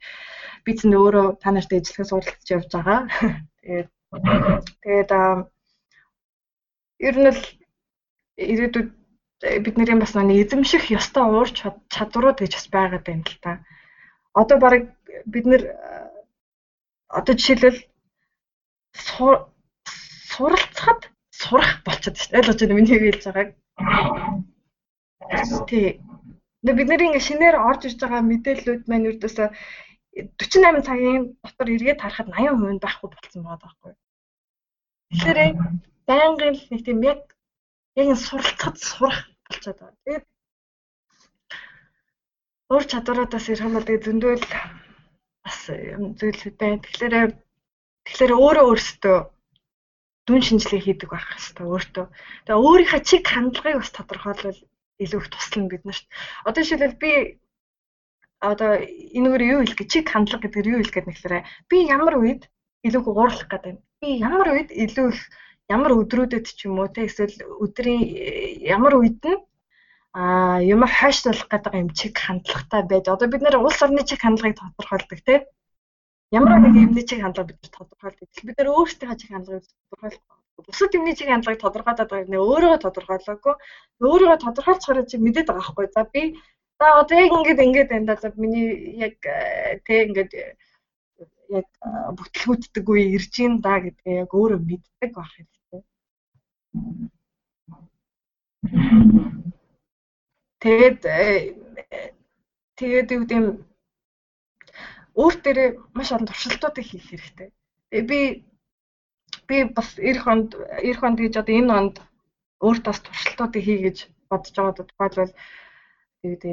би ч өөрөө та нартай ижилхэн суралцж явж байгаа. Тэгээд тэгээд ер нь л ирээдүйд бидний бас нэг эзэмших ёстой уур чадварууд гэж бас байгаад байна л та. Одоо баг бид нэр одоо жишээлбэл суралцахад сурах болчиход шүү дээ. Ойлгож байна миний хэлж байгааг. Тий. Нэг бид ингээ шинээр орж ирж байгаа мэдээллүүд маань үрдөөсөө 48 цагийн дотор эргээд харахад 80% байхгүй болсон байгаа байхгүй. Тэгэхээр байнгын нэг тийм яг яг суралцахад сурах болчиход байгаа. Тэгээд өөр чадвараадаас ирэх юм бол тэгээд зөндөл бас юм зүйлүүд байна. Тэгэхээр тэгэхээр өөрөө өөрсдөө дүн шинжилгээ хийдэг байх хэрэгтэй өөртөө. Тэгээ өөрийнхөө чиг хандлагыг бас тодорхойлвол илүү их туслана биднэрт. Одоо жишээлбэл би одоо энэгээр юу хэлэх чиг хандлага гэдгээр юу хэлэх гээд нэхлээрээ би ямар үед илүү уурлах гэдэг юм. Би ямар үед илүү их ямар өдрүүдэд ч юм уу те эсвэл өдрийн ямар үед нь а юм хойшлуулах гэдэг юм чиг хандлагатай байж одоо бид нэр улс орны чиг хандлагыг тодорхойлдог тийм ямар нэг юмны чиг хандлага бид тодорхойлдог. Бид нэр өөрсдийнхээ чиг хандлагыг тодорхойлох. Бусад юмны чиг хандлагыг тодорхойлоод байгаа нэ өөрийгөө тодорхойлоогүй. Өөрийгөө тодорхойлцохоор чи мэдээд байгаа байхгүй. За би за одоо яг ингэж ингэж байна да. За миний яг тэг ингэж яг бүтлгүүддэг үе ирж ин да гэдгээ яг өөрөө мэддэг байх хэрэгтэй. Тэгээд тэгээд юу гэдэм өөр дээрээ маш олон туршилтуудыг хийх хэрэгтэй. Тэгээ би би бас эх онд эх онд гэж одоо энэ онд өөртөө бас туршилтуудыг хий гэж бодож байгаа тухайлбал тэгээд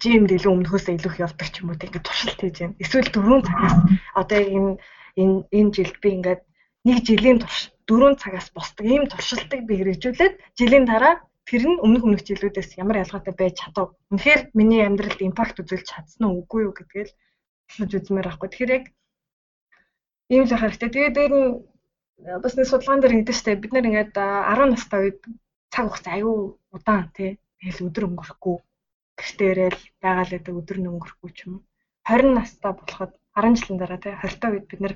жимд илүү өмнөхөөсөө илүү их явдаг ч юм уу тийм туршилт хийж байна. Эсвэл дөрөв цагаас одоо энэ энэ энэ жилд би ингээд нэг жилийн турш дөрөв цагаас босдог ийм туршилтыг би хэрэгжүүлээд жилийн дараа тэр нь өмнөх өмнөх жилүүдээс ямар ялгаатай байж чадав. Үнэхээр миний амьдралд импакт үзүүлж чадсан уу үгүй юу гэдгээл хэлж үзмээр байхгүй. Тэгэхээр яг ийм л хэрэгтэй. Тэгээд дээр нь бас нэг судалгаан дээр ингэдэж штэ бид нэр ингээд 10 настай үед цаг хугацаа аюу удаан тий. Тэгэл өдөр өнгөрөхгүй гэртээ ирээл байгаа л гэдэг өдөр нь өнгөрөхгүй ч юм уу. 20 настай болоход 10 жилийн дараа тий 20 та үед бид нэр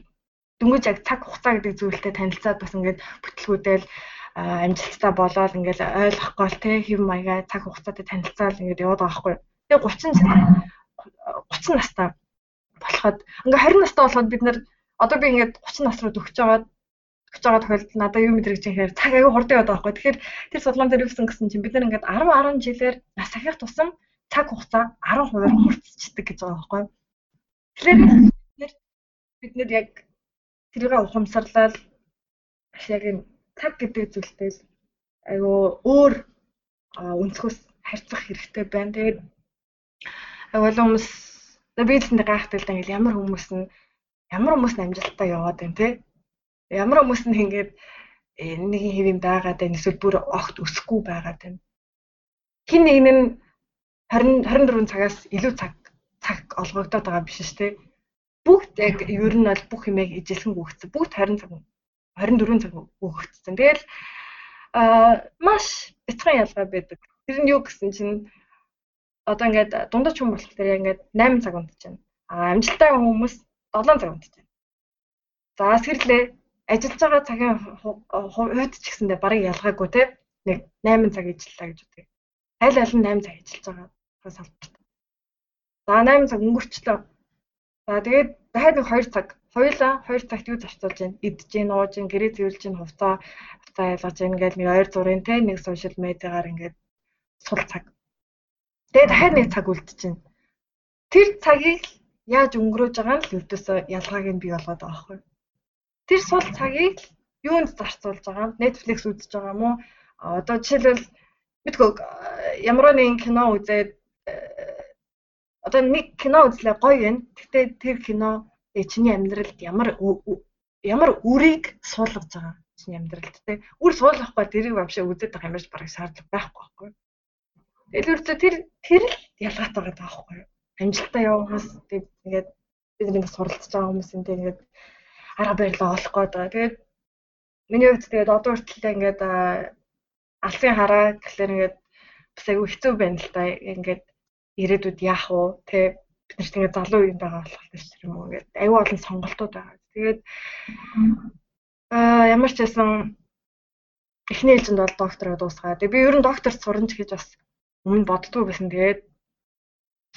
дөнгөж яг цаг хугацаа гэдэг зүйлтэй танилцаад бас ингээд бүтлгүүдэл амжилттай болоод ингээд ойлгохгүй л тий хэв маягаа цаг хугацаатай танилцаал ингээд яваад байгаа байхгүй. Тэгээ 30 30 настай болоход ингээ 20 настай болоход бид нэр одоо би ингээд 30 нас руу төгсөж байгаа гэж байгаа тохиолдолд надад юу мэдрэгч хэрэг цаг аягүй хурдан яваад байгаа байхгүй. Тэгэхээр тэр судалгаан дээр юусэн гэсэн чинь бид нар ингээд 10 10 жилээр нас ахих тусам цаг хугацаа 10% хурцчдаг гэж байгаа байхгүй. Тэгэхээр бид нэр яг тэрийг ухамсарлал яг юм цаг гэдэг зүйлтэй л айгүй өөр өнцгөөс харьцах хэрэгтэй байна. Тэгээд айгүй хүмүүс би л энэ гайхдаг л да ингээл ямар хүмүүс нь ямар хүмүүс нь амжилттай яваад байна те Ямар хүмүүс нь ингээд э, нэг хэв юм байгаад байна эсвэл бүр огт өсөхгүй байгаад байна. Хин нэг нь 20 24 цагаас илүү цаг цаг олгогдоод байгаа биш шүү дээ. Бүгд яг ер нь бол бүх юмыг ижилхэн гүгцсэн. Бүгд 20 цаг 24 цаг гүгцсэн. Тэгэл аа маш бяцхан ялгаа байдаг. Тэр нь юу гэсэн чинь одоо ингээд дундаж хүн болох дээр ингээд 8 цаг унтаж байна. А амжилттай хүмүүс 7 цаг унтаж байна. За сэрлээ ажиллаж байгаа цагийн хувьд ч гэсэндээ барыг ялгаагүй те нэг 8 цаг ажиллаа гэж үгүй. Аль аль нь 8 цаг ажиллаж байгаа салбарт. За 8 цаг өнгөрчлөө. За тэгээд дахиад нэг 2 цаг хоёулаа 2 цагт юу зарцуулж байна? Идж гин, ууж гин, гэрээ зэвэрлж гин, хувцаа хувцаа ялгаж гин ингээл нэг ойр зургийн те нэг сошиал медиагаар ингээд сул цаг. Тэгээд дахиад нэг цаг үлдэж байна. Тэр цагийг яаж өнгөрөөж байгаа нь л өвдөөсөө ялгааг нь бий болгоод байгаа байхгүй тэр сул цагийг юунд зарцуулж байгаа юм? Netflix үзэж байгаа уу? Одоо жишээлбэл мэдгүй ямар нэгэн кино үзээд одоо нэг кино үзлээ гоё юм. Гэхдээ тэр кино чиний амьдралд ямар ямар үрийг суулгаж байгаа чиний амьдралд те. Үр суулгахгүй тэрийг вообще үзээд байгаа юмш бараг шаардлага байхгүй байхгүй. Тэгэл тэр тэр л ялгаатай байгаа байхгүй. Амжилтаа явах хүмүүс тэгээд бид нэг суралцж байгаа хүмүүс энэ тэгээд арга барилаа олох гээд байгаа. Тэгээд миний хувьд тэгээд одоо хүртэл ингээд алсын хараа гэхэлэр ингээд бас айгүй хэцүү байна л та. Ингээд ирээдүйд яах вэ? Тэ бид нарт ингээд залуу юм байгаа болох гэж юм уу ингээд айгүй олон сонголтууд байгаа. Тэгээд аа ямар ч байсан эхний ээлжинд бол доктороо дуусгаа. Тэгээ би ер нь докторт сурна гэж бас өмнө боддгоо байсан. Тэгээд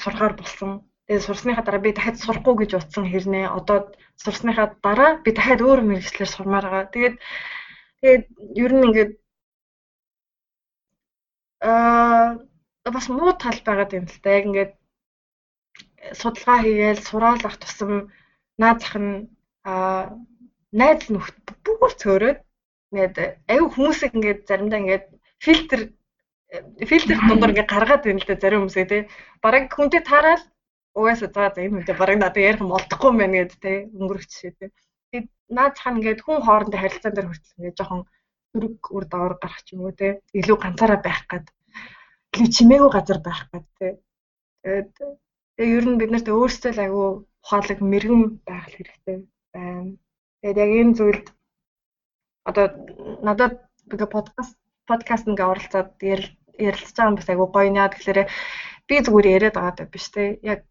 сурахаар болсон. Тэгээд сурсныхаа дараа би дахиад сурахгүй гэж утсан хэрнээ одоо сурсныхаа дараа би дахиад өөр мэрэгчлэр сурмаар байгаа. Тэгээд тэгээд ер нь ингээд аа бас муу тал байгаад юм л да. Яг ингээд судалгаа хийгээл сураал ах тусам наад зах нь аа найз нөхд бүр цөөрөөд ингээд аюу хүмүүсийг ингээд заримдаа ингээд фильтр фильтр дундор ингээд гаргаад байна л да зарим хүмүүсээ тий. Бараг хүнтэй таараад угаасаа за за энэ хүнтэй бараг надад ярих юм олдохгүй юм байна гэд те өнгөрөх жишээ те. Тэгээд наад цаана ингээд хүн хоорондын харилцаан дээр хүртэл ингээд жоохон зүрэг үр дагавар гарах ч юм уу те. Илүү ганцаараа байх гад. Илүү чимээгүй газар байх гад те. Тэгээд тэгээ ер нь бид нарт өөрсдөө л айгүй ухаалаг мэрэгэн байх хэрэгтэй байна. Тэгээд яг энэ зүйлд одоо надад ингээ подкаст подкаст ингээ оролцоод ярилцж байгаа юм бас айгүй гоё наа тэгэхээр би зүгээр яриад байгаа биш те яг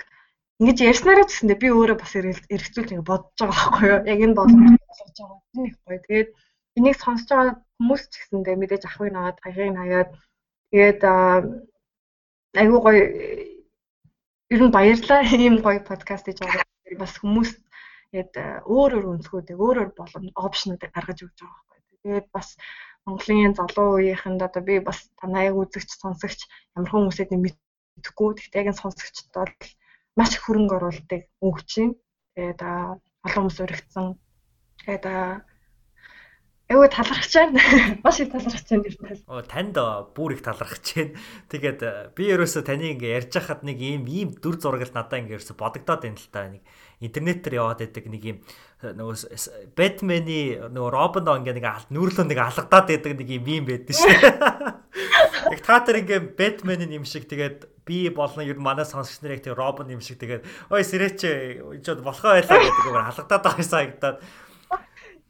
ингэж ярьснараа гэсэндээ би өөрөө бас эргэцүүлж ингэ бодож байгаа байхгүй юу. Яг энэ боломж болгож байгаа. Энэ их гоё. Тэгээд энийг сонсож байгаа хүмүүс ч гэсэндээ мэдээж ахыг наваад хаягийг хаяад тэгээд айгүй гоё ер нь баярлаа ийм гоё подкаст хийж байгаа. Бас хүмүүс тэгээд өөр өөр өнцгүүдийг өөр өөр болон опшнуудыг гаргаж өгч байгаа байхгүй. Тэгээд бас Монголын залуу үеийнхэнд одоо би бас танайг үзэгч сонсогч ямар хүмүүсэд мэдэхгүй. Гэхдээ яг энэ сонсогчд бол маш хөрөнгө оруулалтыг өгч юм. Тэгээд олон хүмүүс өргөцсөн. Тэгээд Эвгүй талархаж байна. Маш их талархаж байна гэх юм. Оо танд бүр их талархаж байна. Тэгээд би ерөөсө таны ингээ ярьж хахад нэг ийм ийм дүр зураг л надад ингээ ерөөсө бодогдоод байна л та нэг интернетээр яваад байдаг нэг ийм нөгөө Бэтмений нөгөө Робин ингээ нэг нүүрлөө нэг алгадаад байдаг нэг ийм юм байдаг шээ. Яг та нар ингээ Бэтменийн юм шиг тэгээд би болно ер нь манай сонсогч нар яг тэг Робин юм шиг тэгээд ой сэрэч жод болохоо байлаа гэдэг зүгээр халагдаад байгаа юм санагдаад?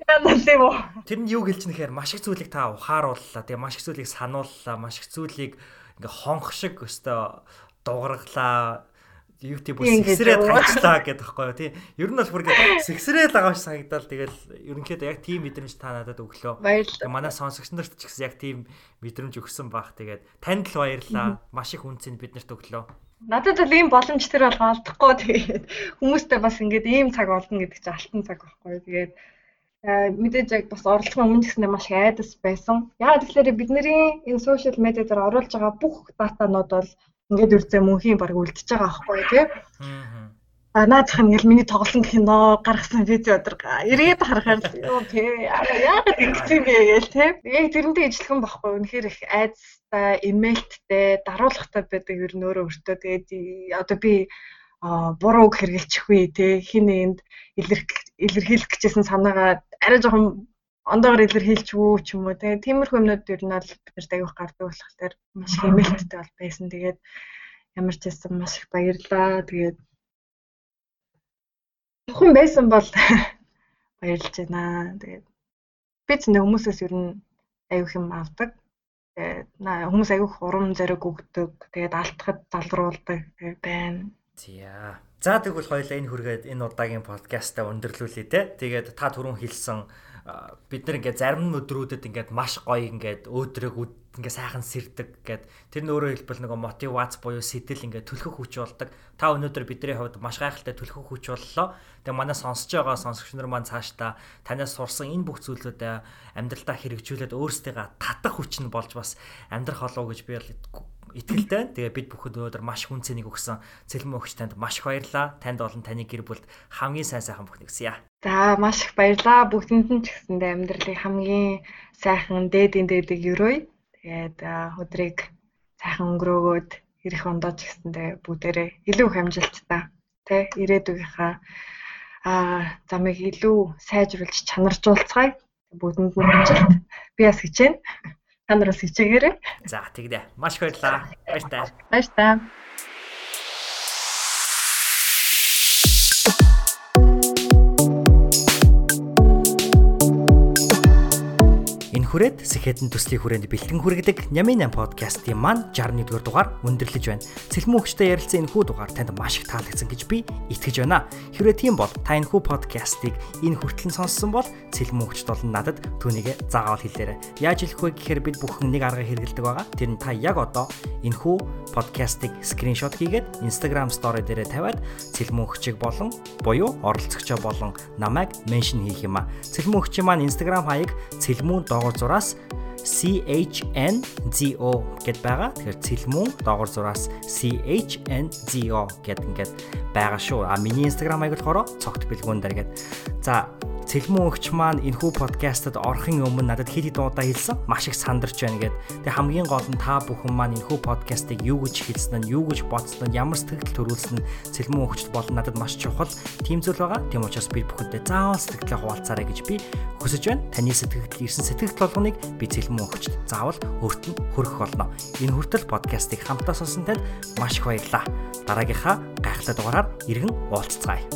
Тэр нь юу гэлж нэхээр маш их зүйлийг та ухаарууллаа. Тэгээ маш их зүйлийг санууллаа. Маш их зүйлийг ингээ хонх шиг өстө дугарглаа. YouTube бас сэгсрээд хайчлаа гэдэг байхгүй юу тий. Ер нь бол бүр сэгсрээд байгаа ш санагдал тэгэл ерөнхийдөө яг тийм мэдрэмж та надад өглөө. Баярлалаа. Манай сонсогч нарт ч гэсэн яг тийм мэдрэмж өгсөн баах. Тэгээд танд л баярлаа. Маш их үнцэн биднэрт өглөө. Надад л ийм боломж тэр бол олдохгүй тэгээд хүмүүстэй бас ингээд ийм цаг олно гэдэг чинь алтан цаг байхгүй юу. Тэгээд мэдээж яг бас оролцох өмнө гэснээр маш айдас байсан. Яг тэгэхээр бидний энэ сошиал медиа дээр оруулж байгаа бүх датанууд бол ингээд үрзээ мөнхийн баг үлдчихэж байгаа аахгүй тий. А наадах нь миний тоглосон кино гаргасан видео өдр эргээд харахаар юу тий яагаад ингэж юм бэ гээл тий. Яг тэрнтэй ижилхэн байхгүй үнэхээр их айцтай, имэйлттэй, даруулгатай байдаг ер нь өөрөө өөртөө тэгээд одоо би бурууг хэрэгэлчихгүй тий хин нэгэнд илэрхийлэх гэжсэн санаагаа арай жоохон ондоогоор илэрхийлчихвүү ч юм уу тий тиймэрхүү юмнууд ер нь бол биднэрт аяг гардаг болохоор маш хэмээлттэй бол байсан тэгээд ямар ч байсан маш их баярлаа тэгээд Бүхэн байсан бол баярлж байна. Тэгээд би нэг хүмүүсээс ер нь аюух юм авдаг. Тэгээд хүмүүс аюух урам зориг өгдөг. Тэгээд алтхад залруулдаг байна. За. За тэгвэл хоёлаа энэ хүргээд энэ удаагийн подкастаа өндөрлүүлээ те. Тэгээд та түрүүн хэлсэн бид нар ингээд зарим өдрүүдэд ингээд маш гоё ингээд өөдрөг ингээд сайхан сэрдэг гэд тэр нь өөрөөр хэлбэл нөгөө мотивац буюу сэтэл ингээд төлхөх хүч болдог. Та өнөөдөр бидний хувьд маш гайхалтай төлхөх хүч боллоо. Тэгээ манай сонсож байгаа сонсогч нар маань цаашдаа танаас сурсан энэ бүх зүйлүүдээ амьдралдаа хэрэгжүүлээд өөрсдийгөө татах хүч нь болж бас амьдрах болов гэж би итгэлтэй. Тэгээ бид бүхэд өнөөдөр маш хүн цэнийг өгсөн цэлмэн өгч танд маш их баярлаа. Танд болон таны гэр бүлд хамгийн сайн сайхан бүхнийг хүсье. За маш их баярлаа. Бүгдэнд нь ч гэсэндээ амьдралын хамгийн сайхан дээдийн дээдэг өрөөй. Тэгээд өдрийг сайхан өнгөрөөгөөд ирэх ондоо ч гэсэндээ бүгдээрээ илүү их амжилттай тэ ирээдүйгийнхаа аа замыг илүү сайжруулж чанаржуулцгаая. Бүгдэнд нь амжилт. Би бас хичээнэ. Та нараас хичээгээрэй. За тэгдэ. Маш баярлалаа. Баяртай. Баяртай. Хүрээд Сэхэтэн төслийн хүрээнд бэлтгэн хүргэдэг Нямын 8 подкастын маань 61 дугаар өндөрлөж байна. Цэлмэн өгчтэй ярилцсан энэхүү дугаар танд маш их таалагдсан гэж би итгэж байна. Хэрвээ тийм бол та энэхүү подкастыг энэ хүртэл сонссон бол цэлмэн өгчт болон надад түүнийг заагаал хэлээрэй. Яаж хэлэх вэ гэхээр бид бүхэн нэг арга хэрэгэлдэг байгаа. Тэр нь та яг одоо энэхүү подкастыг скриншот хийгээд Instagram story дээрээ тавиад цэлмэн өгчийг болон буюу оролцогчоо болон намайг меншн хийх юм а. Цэлмэн өгчийн маань Instagram хаяг цэлмэн доогоор зураас CHNZO гэд байгаа. Тэгэхээр цэлмүүн доогор зураас CHNZO гэд ингээд байгаа шүү. А миний Instagram хаяг болохоор цогт бэлгүүн дээр гэд. За Цэлмэн өгч маань энэхүү подкастад орохын өмнө надад хэд хэдэн удаа хэлсэн маш их сандарч байна гэд. Тэг хамгийн гол нь та бүхэн маань энэхүү подкастыг юу гэж хэлсэн нь, юу гэж бодсон нь, ямар сэтгэл төрүүлсэн нь цэлмэн өгчд болон надад маш чухал тийм зүйл байгаа. Тийм учраас би бүхэндээ заавал сэтгэлээ хуваалцаарай гэж би хүсэж байна. Таны сэтгэл ирсэн сэтгэл толгоныг би цэлмэн өгчд заавал өөрт нь хөрөх болно. Энэ хүртэл подкастыг хамтаа сонсон танд маш их баярлалаа. Дараагийнхаа гайхалтай дугаараар иргэн уулзцгаая.